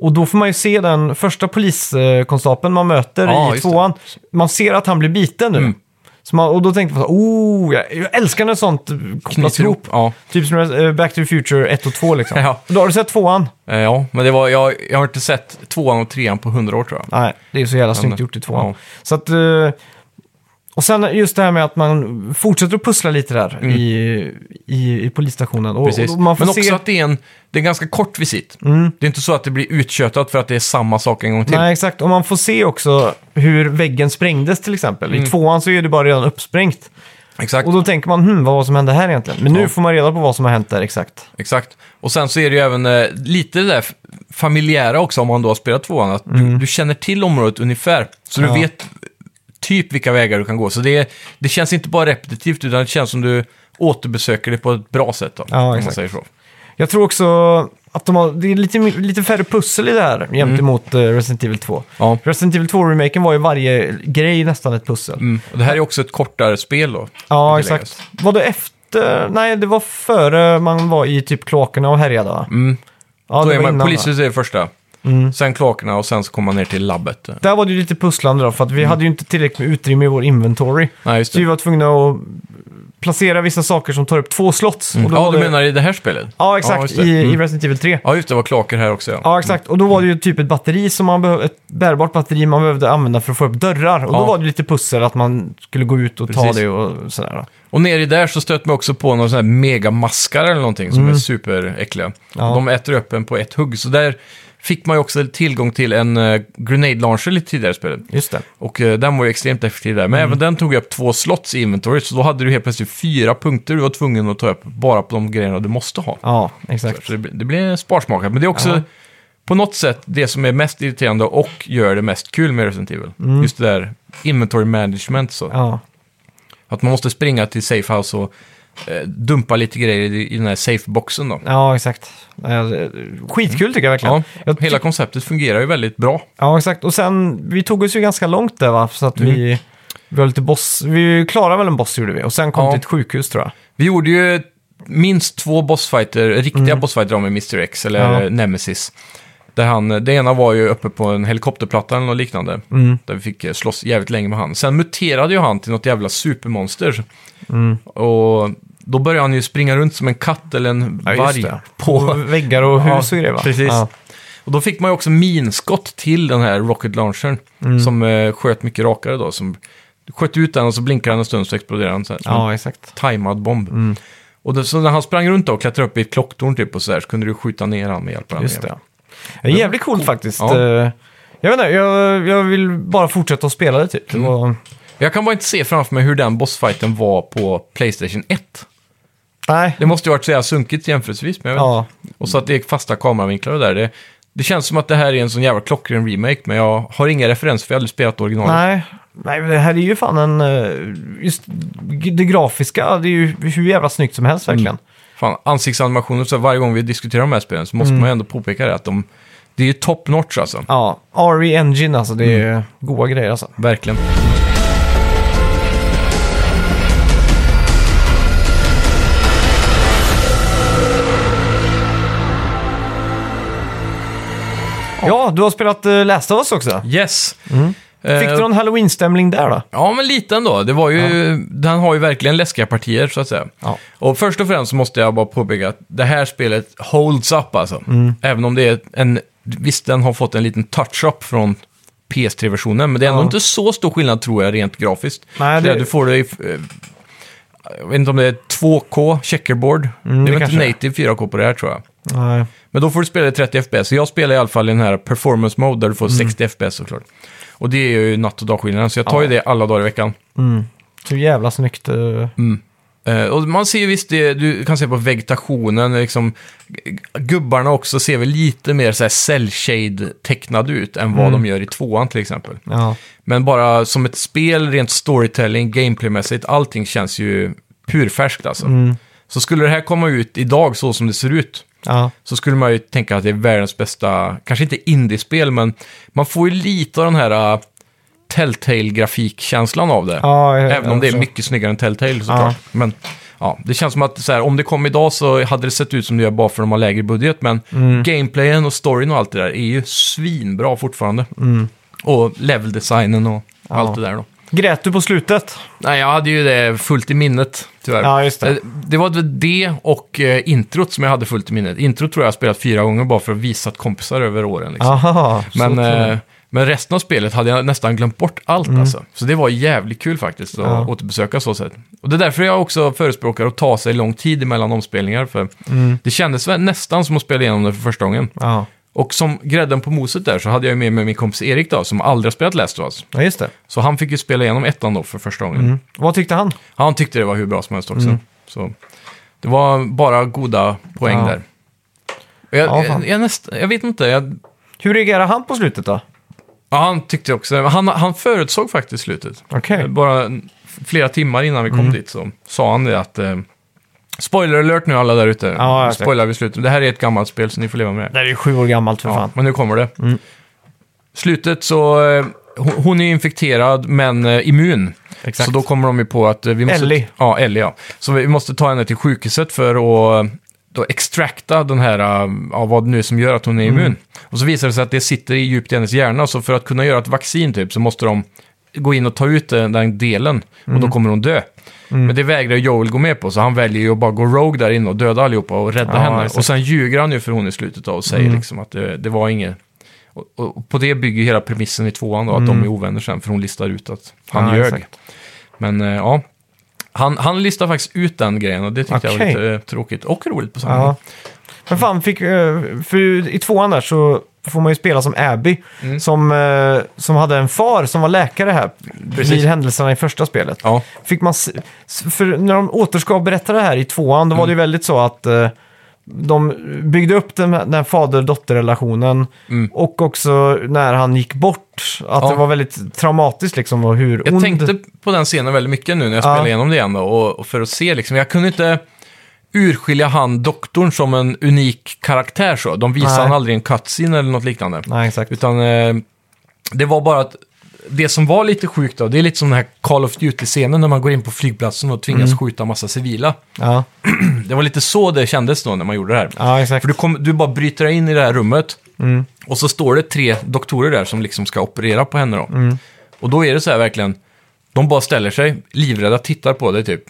Och då får man ju se den första poliskonstapeln man möter Ja, i det. tvåan. Man ser att han blir biten nu. Mm. Man, och då tänkte man så, oh, jag, jag älskar när sånt kopplas ihop. Ja. Typ som eh, Back to the Future 1 och 2 liksom. Ja. Då har du sett tvåan? Eh, ja, men det var, jag, jag har inte sett tvåan och trean på 100 år tror jag. Nej, det är så jävla snyggt gjort i tvåan. ja. Så att... Och sen just det här med att man fortsätter att pussla lite där i, i, i polisstationen. Och, Mm. Precis. och man får Men se... också att det är en, det är en ganska kort visit. Mm. Det är inte så att det blir uttjötat för att det är samma sak en gång till. Nej, exakt. Och man får se också hur väggen sprängdes till exempel. Mm. I tvåan så är det bara redan uppsprängt. Exakt. Och då tänker man, hmm, vad var som hände här egentligen? Men nu Ja. får man reda på vad som har hänt där exakt. Exakt. Och sen så är det ju även eh, lite det där familjära också om man då har spelat tvåan. Att du, du känner till området ungefär. Så Mm. Ja. du vet typ vilka vägar du kan gå. Så det, det känns inte bara repetitivt utan det känns som du återbesöker det på ett bra sätt. Då, Ja, exakt. säger så. Jag tror också att de har, det är lite, lite färre pussel i det här jämt emot eh, Resident Evil 2. Mm. Ja. Resident Evil 2-remaken var ju varje grej nästan ett pussel. Mm. Och det här är också ett kortare spel då. Ja, exakt. Var det efter? Nej, det var före man var i typ kloakerna och härjade va? Mm. Ja, då är man, polishuset är det första. Mm. Sen kloakerna och sen så kommer man ner till labbet. Där var det ju lite pusslande då, för att vi hade ju inte tillräckligt med utrymme i vår inventory. Nej, just Så vi det. var tvungna att placera vissa saker som tar upp två slots. Och då Ja, var du det... menar i det här spelet? Ja, exakt. just det. I, Mm. I Resident Evil 3. Ja, just det. var kloaker här också. Ja. Ja, exakt. Och då var det ju typ ett batteri som man behövde, ett bärbart batteri man behövde använda för att få upp dörrar. Och då Ja. var det lite pussel att man skulle gå ut och ta Precis. det och sådär. då. Och nere i där så stöter man också på några sådana här megamaskar eller någonting som är superäckliga. Mm. Ja. De äter upp en på ett hugg. Så där fick man ju också tillgång till en uh, grenade launcher lite tidigare i spelet. Just det. Och eh, den var ju extremt effektiv där. Men Mm. även den tog upp två slots i inventory. Så då hade du helt plötsligt fyra punkter du var tvungen att ta upp bara på de grejerna du måste ha. Ja, exakt. Så det, blir- det blir sparsmakat. Men det är också Ja. på något sätt det som är mest irriterande och gör det mest kul med Resident Evil. Mm. Just det där inventory management. Så. Ja. Att man måste springa till Safehouse och eh, dumpa lite grejer i, i den här safe-boxen då. ja, exakt. Ja, Skitkul tycker jag verkligen. Ja, Jag hela konceptet fungerar ju väldigt bra. Ja, exakt. Och sen, vi tog oss ju ganska långt där va? Så att Mm. vi, vi var lite boss. Vi klarade väl en boss gjorde vi. Och sen kom Ja. till ett sjukhus tror jag. Vi gjorde ju minst två bossfighter, riktiga bossfighter med Mr. X eller Mm. Ja. Nemesis. Där han, det ena var ju uppe på en helikopterplatta eller något liknande. Mm. Där vi fick eh, slåss jävligt länge med han. Sen muterade ju han till något jävla supermonster. Mm. Och då började han ju springa runt som en katt eller en Ja, just varg. det. På, På väggar och hus och grejer va? precis. Ja. Och då fick man ju också minskott till den här rocket launchern. Mm. Som eh, sköt mycket rakare då. Som sköt ut den och så blinkade den en stund så exploderade den. Så här, som ja, exakt. tajmad bomb. Mm. Och då, så när han sprang runt då och klättrade upp i ett klocktorn typ och så, där, så kunde du skjuta ner han med hjälp av den. Just det. Det är jävligt coolt faktiskt. Ja. Eh, Jag vet inte, jag, jag vill bara fortsätta att spela det typ. Mm. Det var... Jag kan bara inte se framför mig hur den bossfighten var på Playstation 1. Nej. Det måste ju varit så jävla sunkigt jämförelsevis. Men jag vet Ja, inte. Och så att det är fasta kameravinklar och där. Det, det känns som att det här är en sån jävla klockren remake, men jag har inga referenser för jag har aldrig spelat originalet. nej. Nej, men det här är ju fan en... eh, Just det grafiska, det är ju hur jävla snyggt som helst verkligen. Fan, ansiktsanimationer, så varje gång vi diskuterar de här spelen så måste man ju ändå påpeka det att de, det är ju top notch alltså. Ja, RE Engine alltså, det är Mm. goda grejer alltså. Verkligen. Ja, du har spelat uh, Last of Us också. Yes. Fick Eh, du någon halloween-stämning där då? Ja, men lite ändå. Det var ju, Den har ju verkligen läskiga partier, så att säga. Ja. Och först och främst så måste jag bara påpeka att det här spelet holds up alltså. Mm. Även om det är en... Visst, den har fått en liten touch-up från PS3-versionen, men det är ändå Ja. inte så stor skillnad tror jag rent grafiskt. Nej, det... Du får det i... eh, Jag vet inte om det är 2K checkerboard. Mm, det är väl inte native 4K på det här tror jag. Nej. Men då får du spela i 30 FPS. Så jag spelar i alla fall i den här performance mode där du får Mm. 60 FPS såklart. Och det är ju natt och dagskillnaden, så jag tar ju det alla dagar i veckan. Mm. Så jävla snyggt. eh. Eh, och man ser ju visst det, du kan se på vegetationen, liksom, g- gubbarna också ser väl lite mer så här cell-shade-tecknade ut än vad Mm. de gör i tvåan till exempel. Ja. Men bara som ett spel, rent storytelling, gameplaymässigt, allting känns ju purfärskt alltså. Mm. Så skulle det här komma ut idag så som det ser ut, Ja. så skulle man ju tänka att det är världens bästa, kanske inte indiespel, men man får ju lite av den här uh, Telltale-grafikkänslan av det. Ja, jag- Även om det är mycket snyggare än Telltale såklart. Men ja, det känns som att så här, om det kom idag så hade det sett ut som det gör bara för att de har lägre budget. Men Mm. gameplayen och storyn och allt det där är ju svinbra fortfarande. Mm. Och leveldesignen och allt det där då. Grät du på slutet? Nej, jag hade ju det fullt i minnet, tyvärr. Ja, just det. Eh, Det var det och eh, introt som jag hade fullt i minnet. Introt tror jag har spelat fyra gånger bara för att visa kompisar över åren. Liksom. Aha, Men, eh, men resten av spelet hade jag nästan glömt bort allt alltså. Så det var jävligt kul faktiskt att Mm. Ja. återbesöka så sätt. Och det är därför jag också förespråkar att ta sig lång tid emellan omspelningar. För Mm. det kändes nästan som att spela igenom det för första gången. Ja. Och som grädden på moset där så hade jag ju med mig min kompis Erik då, som aldrig har spelat Last of Us. ja, just det. Så han fick ju spela igenom ettan då för första gången. Mm. Vad tyckte han? Han tyckte det var hur bra som helst också. Mm. Så det var bara goda poäng Ja. där. Jag, Ja, fan. jag, jag, näst, jag vet inte, jag, Hur reagerade han på slutet då? ja, han tyckte också, han, han förutsåg faktiskt slutet. Okej. Bara flera timmar innan vi kom Mm. dit så sa han det att... Eh, spoiler alert nu alla där ute. Ja, jag Spoilar vi slutet. Det här är ett gammalt spel så ni får leva med det. Det är ju sju år gammalt för Ja, fan. men nu kommer det. Mm. Slutet så... Eh, hon, hon är infekterad men eh, immun. Exakt. Så då kommer de ju på att eh, vi måste... Ellie. Ja, Ellie ja. Så vi måste ta henne till sjukhuset för att eh, då extrakta den här, eh, ja, vad det nu är som gör att hon är Mm. immun. Och så visar det sig att det sitter i djupt i hennes hjärna, så för att kunna göra ett vaccin typ så måste de gå in och ta ut eh, den delen och Mm. då kommer hon dö. Men det vägrar Joel gå med på, så han väljer ju att bara gå rogue där inne och döda allihopa och rädda Ja, henne. exakt. Och sen ljuger han ju för hon i slutet då och säger Mm. liksom att det, det var inget... Och, och på det bygger hela premissen i tvåan då, att de är ovänner sen, för hon listar ut att han Mm. Ja, ljög. exakt. Men eh, ja, han, han listar faktiskt ut den grejen och det tyckte jag var lite eh, tråkigt och roligt på samma Ja. gång. Men fan, fick, eh, för i tvåan där så får man ju spela som Abby, Mm. som, eh, som hade en far som var läkare här Precis. vid händelserna i första spelet. Ja, Fick man, s- s- för när de återskav berätta det här i tvåan, då var det ju Mm. väldigt så att eh, de byggde upp den, den här fader-dotter-relationen Mm. och också när han gick bort, att Ja. det var väldigt traumatiskt liksom och hur jag ond... tänkte på den scenen väldigt mycket nu när jag Ja. spelade igenom det igen då, och, och för att se liksom, jag kunde inte urskilja han doktorn som en unik karaktär så. De Nej. han aldrig en cutscene eller något liknande. Nej, exakt. Utan eh, det var bara att det som var lite sjukt då, det är lite som den här Call of Duty-scenen när man går in på flygplatsen och tvingas Mm. skjuta massa civila. Ja, Det var lite så det kändes då när man gjorde det här. ja exakt. För du, kom, du bara bryter in i det här rummet Mm. Och så står det tre doktorer där som liksom ska operera på henne då. Mm. Och då är det så här verkligen, de bara ställer sig livrädda, tittar på dig typ,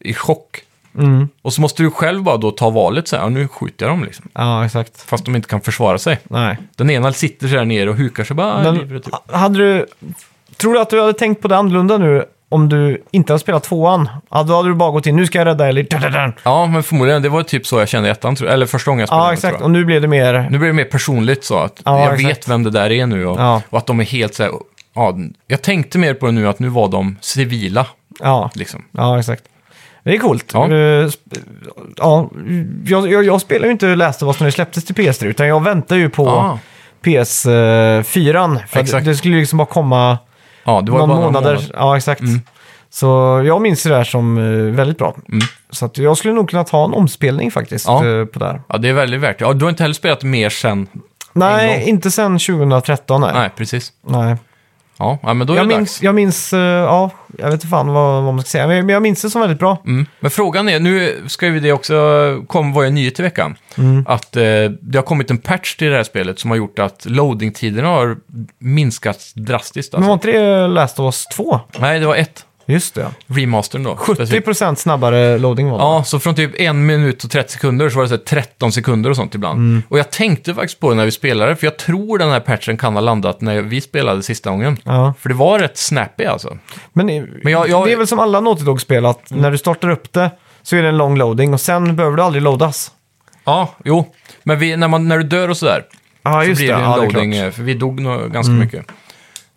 i chock. Mm. Och så måste du själv bara då ta valet så här, ja, nu skjuter jag dem liksom. Ja, exakt. Fast de inte kan försvara sig. Nej. Den ena sitter så här nere och hukar sig bara, Men, livrädd typ. hade du, tror du att du hade tänkt på det annorlunda nu om du inte hade spelat tvåan? Ja, då hade du bara gått in, nu ska jag rädda Ellie. Ja, Ja, men förmodligen, det var typ så jag kände i ettan, eller första gången jag spelade. exakt. Tror Och nu blev det mer... Nu blir det mer personligt så att Ja, jag exakt. vet vem det där är nu och, Ja. och att de är helt så här, ja, jag tänkte mer på det nu att nu var de civila, Ja, liksom. ja exakt. Det är coolt. Ja. Eh, sp- ja, jag, jag, jag spelar ju inte Us när det släpptes till PS3, utan jag väntar ju på Ah. PS4. För att Exakt. det skulle ju liksom bara komma Ja, det var någon bara månader. månader. Ja, exakt. Så jag minns det där som eh, väldigt bra. Mm. Så att jag skulle nog kunna ta en omspelning faktiskt Ja. eh, på det här. Ja, det är väldigt värt det. Ja, du har inte heller spelat mer sen? Nej, inte sedan 2013. Nej. Nej, precis. nej. Ja, ja men då är Jag, det minns, dags. jag minns, eh, ja, jag vet inte fan vad, vad man ska säga, men men jag minns det som väldigt bra. Mm. Men frågan är, nu ska ju det också, kom var ju en nyhet i veckan, Mm. att eh, det har kommit en patch till det här spelet som har gjort att loading-tiderna har minskat drastiskt. Men Alltså. var inte det Last of Us 2? Nej, det var ett. Just det. Remastern då. specifikt. 70% snabbare loading var det. Ja, så från typ en minut och 30 sekunder så var det så här 13 sekunder och sånt ibland. Mm. Och jag tänkte faktiskt på det när vi spelade, för jag tror den här patchen kan ha landat när vi spelade sista gången. Ja. För det var rätt snappy alltså. Men, Men jag- jag- det är väl som alla Naughty Dog-spel att när du startar upp det så är det en lång loading och sen behöver du aldrig loadas. Ja, jo. Men vi, när, man, när du dör och sådär, Ja, så blir det. det en Ja, det loading, klart. eh, för vi dog nog ganska mycket.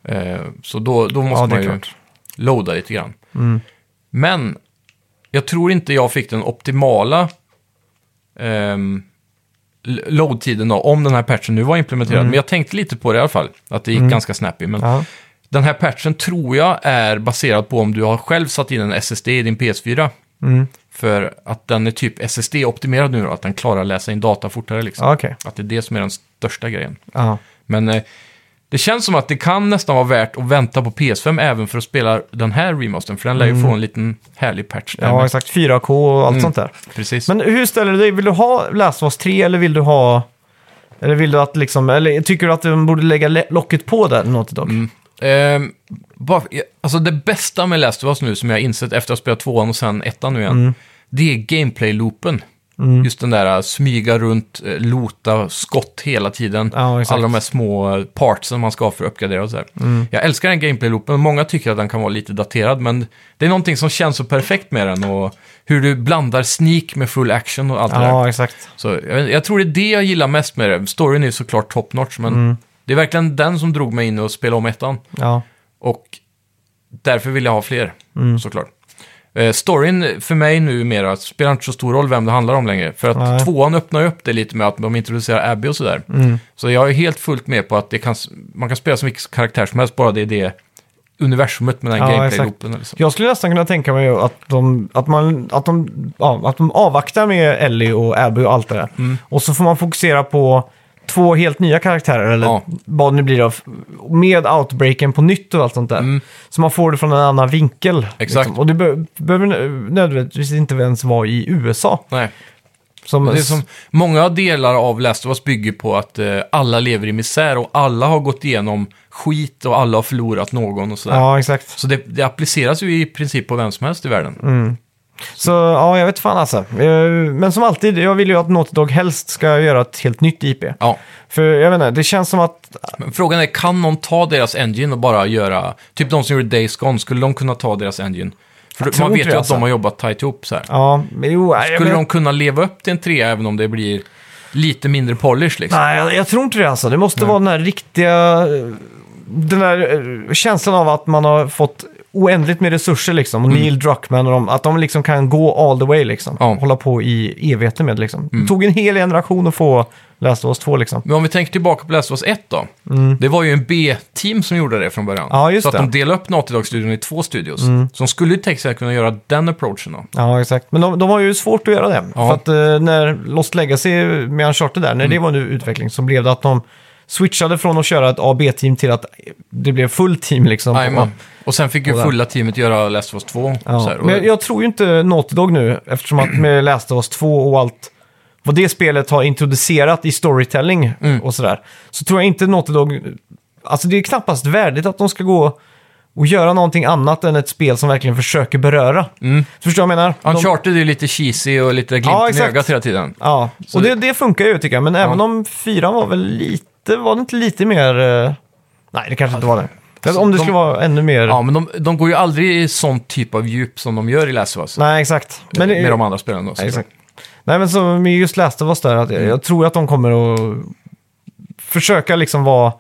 Eh, så då, då måste Ja, det man ju klart. Loada lite grann. Mm. Men jag tror inte jag fick den optimala l- load-tiden då, om den här patchen nu var implementerad. Men jag tänkte lite på det i alla fall, att det gick ganska snappy. Men Mm. Ja. den här patchen tror jag är baserad på om du har själv satt in en SSD i din PS4. Mm. För att den är typ SSD-optimerad nu då, att den klarar att läsa in data fortare liksom. Okej. Att det är det som är den största grejen. Ja. Men eh, det känns som att det kan nästan vara värt att vänta på PS5 även för att spela den här remastern. För den lär ju få en liten härlig patch där Mm. ja, med. exakt. 4K och allt sånt där. Precis. Men hur ställer du dig? Vill du ha Last of Us 3 eller vill du ha... Eller vill du att liksom... Eller tycker du att de borde lägga le- locket på där, Naughty Dog? Ehm, bara, alltså det bästa med Last of Us nu som jag har insett efter att ha spelat tvåan och sen ettan nu igen, Mm. det är gameplay-loopen. Just den där uh, smyga runt, uh, lota, skott hela tiden. Ja. Alla de här små uh, partsen man ska ha för att uppgradera och sådär. Mm. Jag älskar den gameplay-loopen. Många tycker att den kan vara lite daterad, men det är någonting som känns så perfekt med den. Och hur du blandar sneak med full action och allt det där. Ja, exakt. Så jag, jag tror det är det jag gillar mest med det. Storyn är såklart top notch, men Mm. det är verkligen den som drog mig in och spela om ettan. Ja. Och därför vill jag ha fler, Mm. såklart. Eh, storyn för mig numera spelar inte så stor roll vem det handlar om längre. För att Nej. tvåan öppnar ju upp det lite med att de introducerar Abby och sådär. Mm. Så jag är helt fullt med på att det kan, man kan spela så mycket karaktär som helst, bara det är det universumet med den Ja, gameplay-loopen. Liksom. Jag skulle nästan kunna tänka mig att de, att man, att de, ja, att de avvaktar med Ellie och Abby och allt det där. Mm. Och så får man fokusera på två helt nya karaktärer, eller Ja. vad det nu blir av, med outbreaken på nytt och allt sånt där. Så man får det från en annan vinkel. Mm. Exakt. Och det be- behöver nö- nödvändigtvis inte ens vara i USA. Nej. Som, Det är som, många delar av Last of Us bygger på att eh, alla lever i misär och alla har gått igenom skit och alla har förlorat någon och sådär. Ja, exakt. Så det, det appliceras ju i princip på vem som helst i världen. Så ja, jag vet fan alltså. Eh, Men som alltid, jag vill ju att Naughty Dog helst ska göra ett helt nytt IP. Ja. För jag vet inte, det känns som att Men frågan är, kan någon ta deras engine och bara göra... Typ de som gjorde Days Gone, skulle de kunna ta deras engine? För man vet ju att alltså. de har jobbat tight ihop så här. Ja, men jo, nej, Skulle men, de kunna leva upp till en trea även om det blir lite mindre polish liksom? Nej, jag, jag tror inte det alltså. Det måste vara den här riktiga... eh, Den där eh, känslan av att man har fått oändligt med resurser liksom. Och Neil Druckmann och de, att de liksom kan gå all the way liksom. Mm. Ja. Mm. Hålla på i evigheter med liksom. Det tog en hel generation att få Last of Us 2 liksom. Men om vi tänker tillbaka på Last of Us 1 då. Det var ju en B-team som gjorde det från början. Mm. Ja, så att det. Mm. de delade upp Naughty Dog-studion i två studios. Så de skulle ju tänka sig att kunna göra den approachen då. Ja, exakt. Men de, de har ju svårt att göra det. Ja. För att eh, när Lost Legacy med Uncharted där, när det var nu utveckling så blev det att de switchade från att köra ett A B-team till att det blev full team liksom. Jajamän. Och sen fick ju Och fulla teamet göra Last of Us 2. Ja. Så här. Och- Men jag, tror ju inte Naughty Dog nu, eftersom att med Last of Us 2 och allt vad det spelet har introducerat i storytelling Mm. och sådär, så tror jag inte Naughty Dog... Alltså det är knappast värdigt att de ska gå och göra någonting annat än ett spel som verkligen försöker beröra. Förstår du vad jag menar? De- Uncharted är ju lite cheesy och lite Ja, glimten i exakt. ögat hela tiden. Ja, och det- det, det funkar ju tycker jag. Men även om fyran var väl lite, var det inte lite mer... eh, Nej, det kanske inte var det. Men om det de- skulle vara ännu mer... Ja, men de, de går ju aldrig i sån typ av djup som de gör i Last of Us. Nej, exakt. Men det- med de andra spelen då. Nej, exakt. Nej, men så med just Last of Us där, att jag, jag tror att de kommer att försöka liksom vara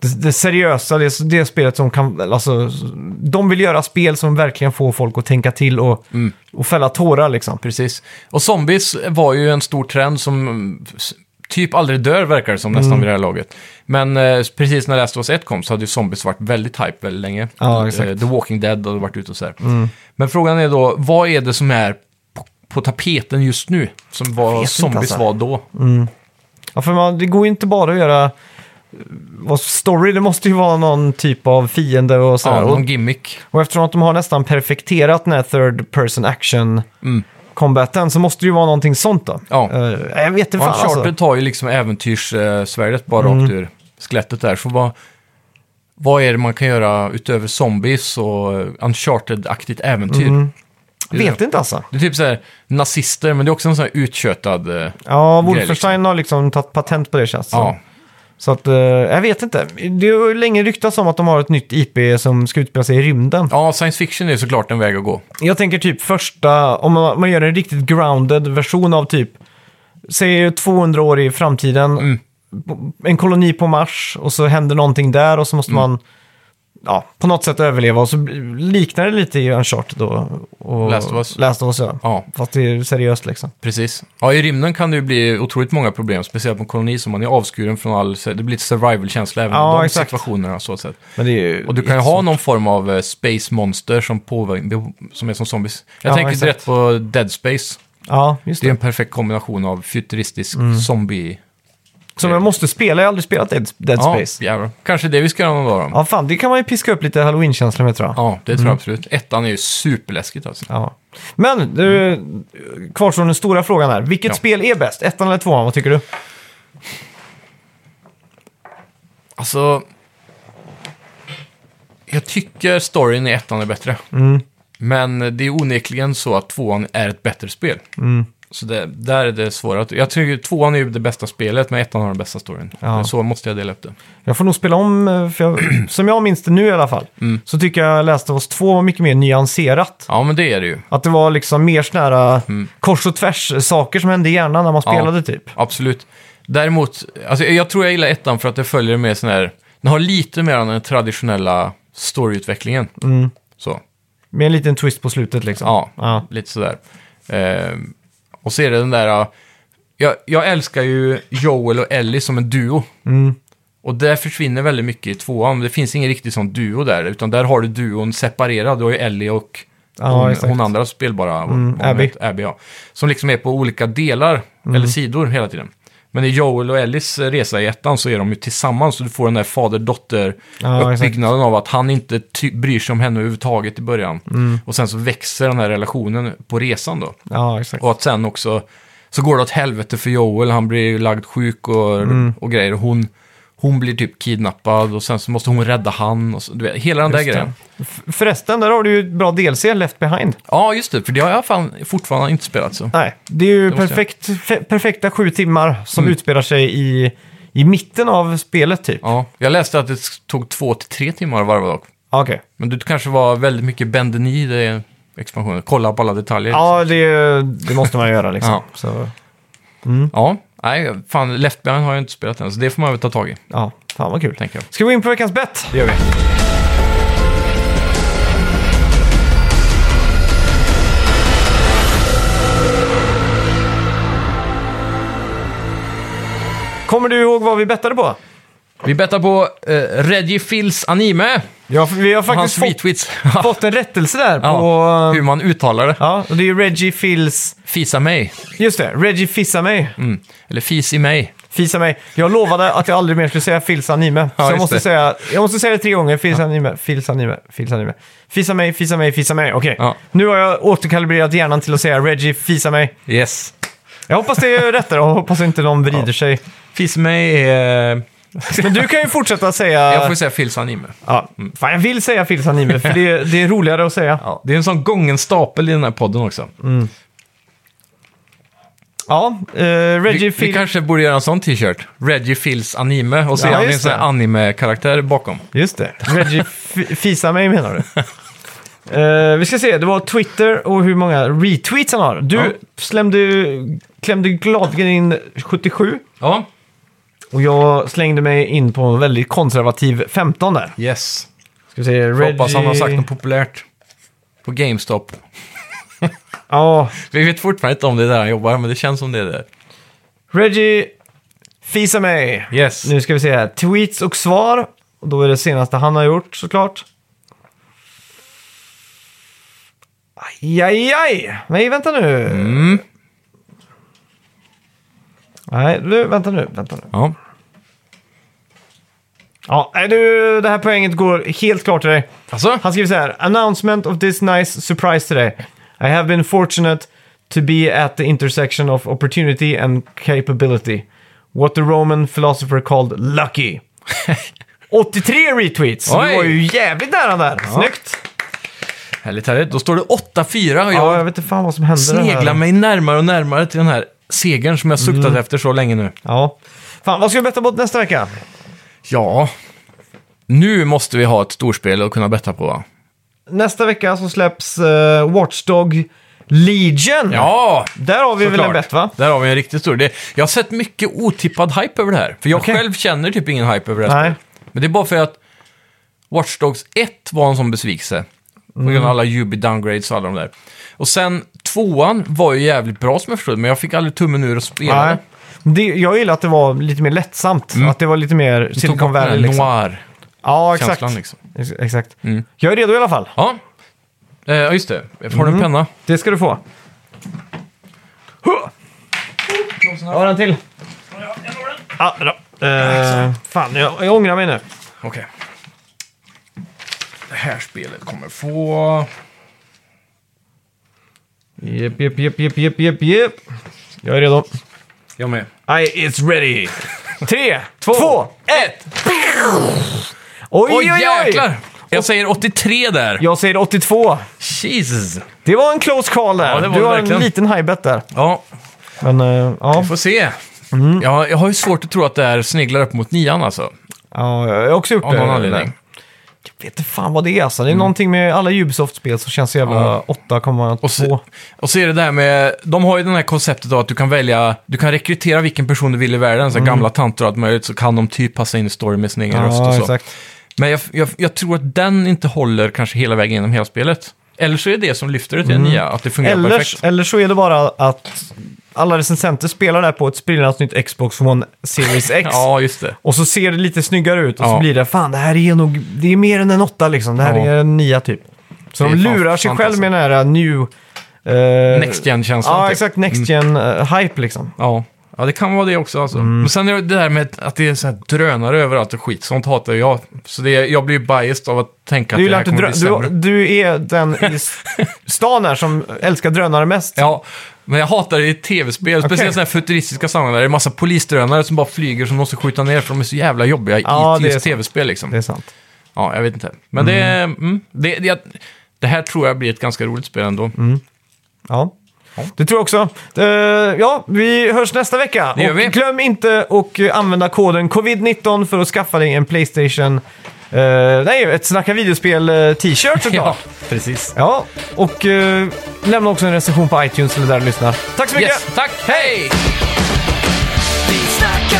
det, det seriösa, det, det spelet som kan, alltså, de vill göra spel som verkligen får folk att tänka till och, och fälla tårar liksom. Precis. Och zombies var ju en stor trend som mm, s- typ aldrig dör verkar det som nästan Mm. vid det här laget. Men eh, precis när Last of Us 1 kom så hade ju zombies varit väldigt hype väldigt länge. Ja. Mm. Eh, The Walking Dead hade varit ute och så här. Men frågan är då, vad är det som är på, på tapeten just nu? Som inte, zombies alltså. var då? Ja, för man, det går ju inte bara att göra eh, vad story, det måste ju vara någon typ av fiende och sådär. Ja, någon gimmick. och eftersom att de har nästan perfekterat den här third person action Mm. Combaten så måste det ju vara någonting sånt då. Ja. Eh, jag vet inte fan Uncharted alltså. tar ju liksom äventyrssvärdet bara Mm. rakt ur skelettet där. Så vad, vad är det man kan göra utöver zombies och Uncharted-aktigt äventyr? Mm. Vet inte alltså. Det är typ så här nazister, men det är också en sån här utkötad... eh, Ja, Grej, Wolfenstein har liksom tagit patent på det känns det. Ja, Så att, eh, jag vet inte. Det har ju länge ryktats om att de har ett nytt IP som ska utspela sig i rymden. ja, science fiction är såklart en väg att gå. Jag tänker typ första, om man, man gör en riktigt grounded version av typ, säg 200 år i framtiden, Mm. en koloni på Mars och så händer någonting där och så måste Mm. man ja, på något sätt överleva och så liknar det lite i Uncharted och, och Last of Us. Last of Us ja. Ja, Fast det är seriöst liksom. precis. Ja, i rymden kan det ju bli otroligt många problem, speciellt på en koloni som man är avskuren från all... Det blir lite survival-känsla även Ja, i de exakt. situationerna så sätt. Men det är ju Och du kan ju ha någon form av eh, space monster som, påver- som är som zombies. Jag Ja, tänker exakt. direkt på Dead Space. Ja, just Det är det. en perfekt kombination av futuristisk zombie... Som jag måste spela, jag har aldrig spelat Dead, Dead Ja, Space. jävlar. Kanske det vi ska göra någon dag då. Ja, fan, det kan man ju piska upp lite halloween-känsla med tror jag. Ja, det tror jag absolut. Ettan är ju superläskigt alltså. Ja. Men, du, kvarstår den stora frågan här. Vilket Ja. spel är bäst? Ettan eller tvåan? Vad tycker du? Alltså... Jag tycker storyn i ettan är bättre. Mm. Men det är onekligen så att tvåan är ett bättre spel. Så det, där är det svårare. Jag tycker tvåan är ju det bästa spelet, men ettan har den bästa storyn. Ja. Så måste jag dela upp det. Jag får nog spela om, eh, för jag, som jag minns det nu i alla fall, Mm. så tycker jag of Us 2 var mycket mer nyanserat. Ja, men det är det ju. Att det var liksom mer såna här Mm. kors och tvärs saker som hände i hjärnan när man Ja. spelade typ. Absolut. Däremot, alltså, jag tror jag gillar ettan för att det följer med sån här... Den har lite mer av den traditionella storyutvecklingen. Mm. Så, Med en liten twist på slutet liksom. ja, Ja. lite sådär. Ehm, och så är det den där... Jag, jag älskar ju Joel och Ellie som en duo. Mm. Och där försvinner väldigt mycket i tvåan. Det finns ingen riktig sån duo där, utan där har du duon separerad. Du har ju Ellie och Ja, hon, hon andra spelbara. Mm, hon Abby. heter, Abby ja. Som liksom är på olika delar, Mm. eller sidor hela tiden. Men i Joel och Ellis resa i ettan så är de ju tillsammans. Så du får den där fader-dotter Ja, av att han inte ty- bryr sig om henne överhuvudtaget i början. Mm. Och sen så växer den här relationen på resan då. Ja. Och att sen också så går det åt helvete för Joel, han blir lagd sjuk och, Mm. och grejer. Och hon, hon blir typ kidnappad och sen så måste hon rädda han. Och så, du vet, hela den där Just grejen. Förresten, där har du ju ett bra DLC, Left Behind. Ja, just det, för det har jag fan fortfarande inte spelat så. Nej, det är ju Det perfekt, fe- perfekta sju timmar som Mm. utspelar sig i, i mitten av spelet typ. Ja, jag läste att det tog två till tre timmar varje dag. Ja, Okej. Men det kanske var väldigt mycket bänden i det expansionen. Kolla på alla detaljer. Ja, det, det måste man göra liksom. Ja. Så, Ja, nej, fan, Left Behind har jag inte spelat än, så det får man väl ta tag i, ja, fan vad kul. tänker jag. Ska vi gå in på veckans bett? Det gör vi. Kommer du ihåg vad vi bettade på? Vi bettar på uh, Reggie Fils anime. Ja, för vi har hans faktiskt fått, retweets. fått en rättelse där ja, på... hur man uttalar det. Ja, och det är ju Reggie Fils... Fisa mig. Just det, Reggie Fissa mig. Mm. Eller fis i mig. Fisa mig. Jag lovade att jag aldrig mer skulle säga Fils anime. Ja, så jag just måste, det. säga, jag måste säga det tre gånger. Fils anime, Fils anime, Fils anime. Fisa mig, fisa mig, fisa mig. Okej. Ja. Nu har jag återkalibrerat hjärnan till att säga Reggie, fisa mig. Yes. Jag hoppas det är rätt där och hoppas inte någon vrider sig. Fismay är... Men du kan ju fortsätta säga... Jag får säga Phils anime. ja. Fan, jag vill säga Phils anime, för det, det är roligare att säga. Ja, det är en sån gången stapel i den här podden också. Ja, eh, Reggie Vi, vi Phil... kanske borde göra en sån t-shirt. Reggie Phils anime och så Ja, är han en just sån här det. anime-karaktär bakom. Just det. Reggie fisa mig menar du? Eh, vi ska se, det var Twitter och hur många retweets han har. Du Ja. slämde, klämde gladeligen in 77 Ja, och jag slängde mig in på en väldigt konservativ 15 där. yes. Ska vi se, Reggie... Hoppas han har sagt något populärt. På GameStop. Ja, Vi vet fortfarande inte om det är där han jobbar, men det känns som det är det. Reggie fisa mig. Yes. Nu ska vi se här, tweets och svar. Och då är det senaste han har gjort såklart. Aj, aj, aj! Nej, vänta nu. Mm. Nej, du, vänta nu, vänta nu. Ja. Ja, nej, du, det här poänget går helt klart till dig. Alltså? Han skriver så här. Announcement of this nice surprise today. I have been fortunate to be at the intersection of opportunity and capability. What the Roman philosopher called lucky. 83 retweets! Oj. Det var ju jävligt nära där. Snyggt! Härligt, härligt. Då står det 8-4 och Ja, jag jag vet inte fan vad som hände. sneglar mig närmare och närmare till den här segern som jag suktat Mm. efter så länge nu. Ja. Fan, vad ska vi betta på nästa vecka? Ja, nu måste vi ha ett storspel att kunna betta på va? Nästa vecka så släpps uh, Watchdog Legion. Ja, Där har vi väl en bett va? Där har vi en riktigt stor. Det, jag har sett mycket otippad hype över det här. För jag Okej. själv känner typ ingen hype över det här Nej. spelet. Men det är bara för att Watch Dogs 1 var en sån besvikelse. På grund Mm. av alla Ubi downgrades och alla de där. Och sen tvåan var ju jävligt bra som jag förstod men jag fick aldrig tummen ur att spela Nej. Det, jag gillar att det var lite mer lättsamt. Att det var lite mer. Tog Silicon bort den Valley här liksom. Ja, exakt. noir-känslan liksom. Ex- Exakt. Mm. Jag är redo i alla fall. Ja, Eh, ja just det. Har Mm. du en penna? Det ska du få. Jag har en till. Ja, bra. Uh, fan, jag, jag ångrar mig nu. Okej. Det här spelet kommer få... Jep, jep, jep, jep, jep, jep, jep. Jag är redo. Jag med. I is ready. Tre, två, ett. Oj, Oj, oj, oj! jäklar! Jag säger 83 där. Jag säger 82. Jesus. Det var en close call där. Ja, det var du det har verkligen. en liten high bet där. Ja, Men uh, ja. vi får se. Mm. Ja, jag har ju svårt att tro att det här sneglar upp mot nian alltså. ja, jag har också gjort Av det. någon anledning. Jag vet inte fan vad det är alltså. Det är någonting med alla Ubisoft-spel som känns så jävla Ja. 8,2. Och så, och så är det där med, de har ju den här konceptet av att du kan välja, du kan rekrytera vilken person du vill i världen, så här gamla tanter och allt möjligt, så kan de typ passa in i story med sin egen röst och Mm. Så. exakt. Men jag, jag, jag tror att den inte håller kanske hela vägen genom hela spelet. Eller så är det det som lyfter det till Mm. den nya, att det fungerar Eller, perfekt. eller så är det bara att alla recensenter spelar där på ett sprillans nytt Xbox One Series X. Ja, just det. Och så ser det lite snyggare ut och så Ja. blir det, fan det här är nog, det är mer än en åtta liksom. Det här Ja. är en nia typ. Så Det de är lurar sig själv med den här new... eh, Next gen-känslan. Ja, typ. exakt. Next gen eh, hype liksom. Ja. ja, det kan vara det också alltså. Mm. Men sen är det det där med att det är så här drönare överallt och skit, sånt hatar jag. Så det, jag blir ju biased av att tänka att det här kommer bli sämre. du, du är den i stan här som älskar drönare mest. Ja, men jag hatar det i tv-spel. Speciellt sådana här futuristiska sammanhang där det är massa polisdrönare som bara flyger som måste skjuta ner för de är så jävla jobbiga Ja, i det är just sant. tv-spel liksom. Det är sant. Ja, jag vet inte. Men det, mm, det, det, det här tror jag blir ett ganska roligt spel ändå. Ja. Det tror jag också. Eh, ja, vi hörs nästa vecka. Det gör och vi. glöm inte att eh, använda koden covid-19 för att skaffa dig en Playstation... Uh, nej, ett Snacka videospel-t-shirt såklart. Ja, ja. precis. och eh, lämna också en recension på iTunes eller där du lyssnar. Tack så mycket! Yes, tack, hej! Vi snackar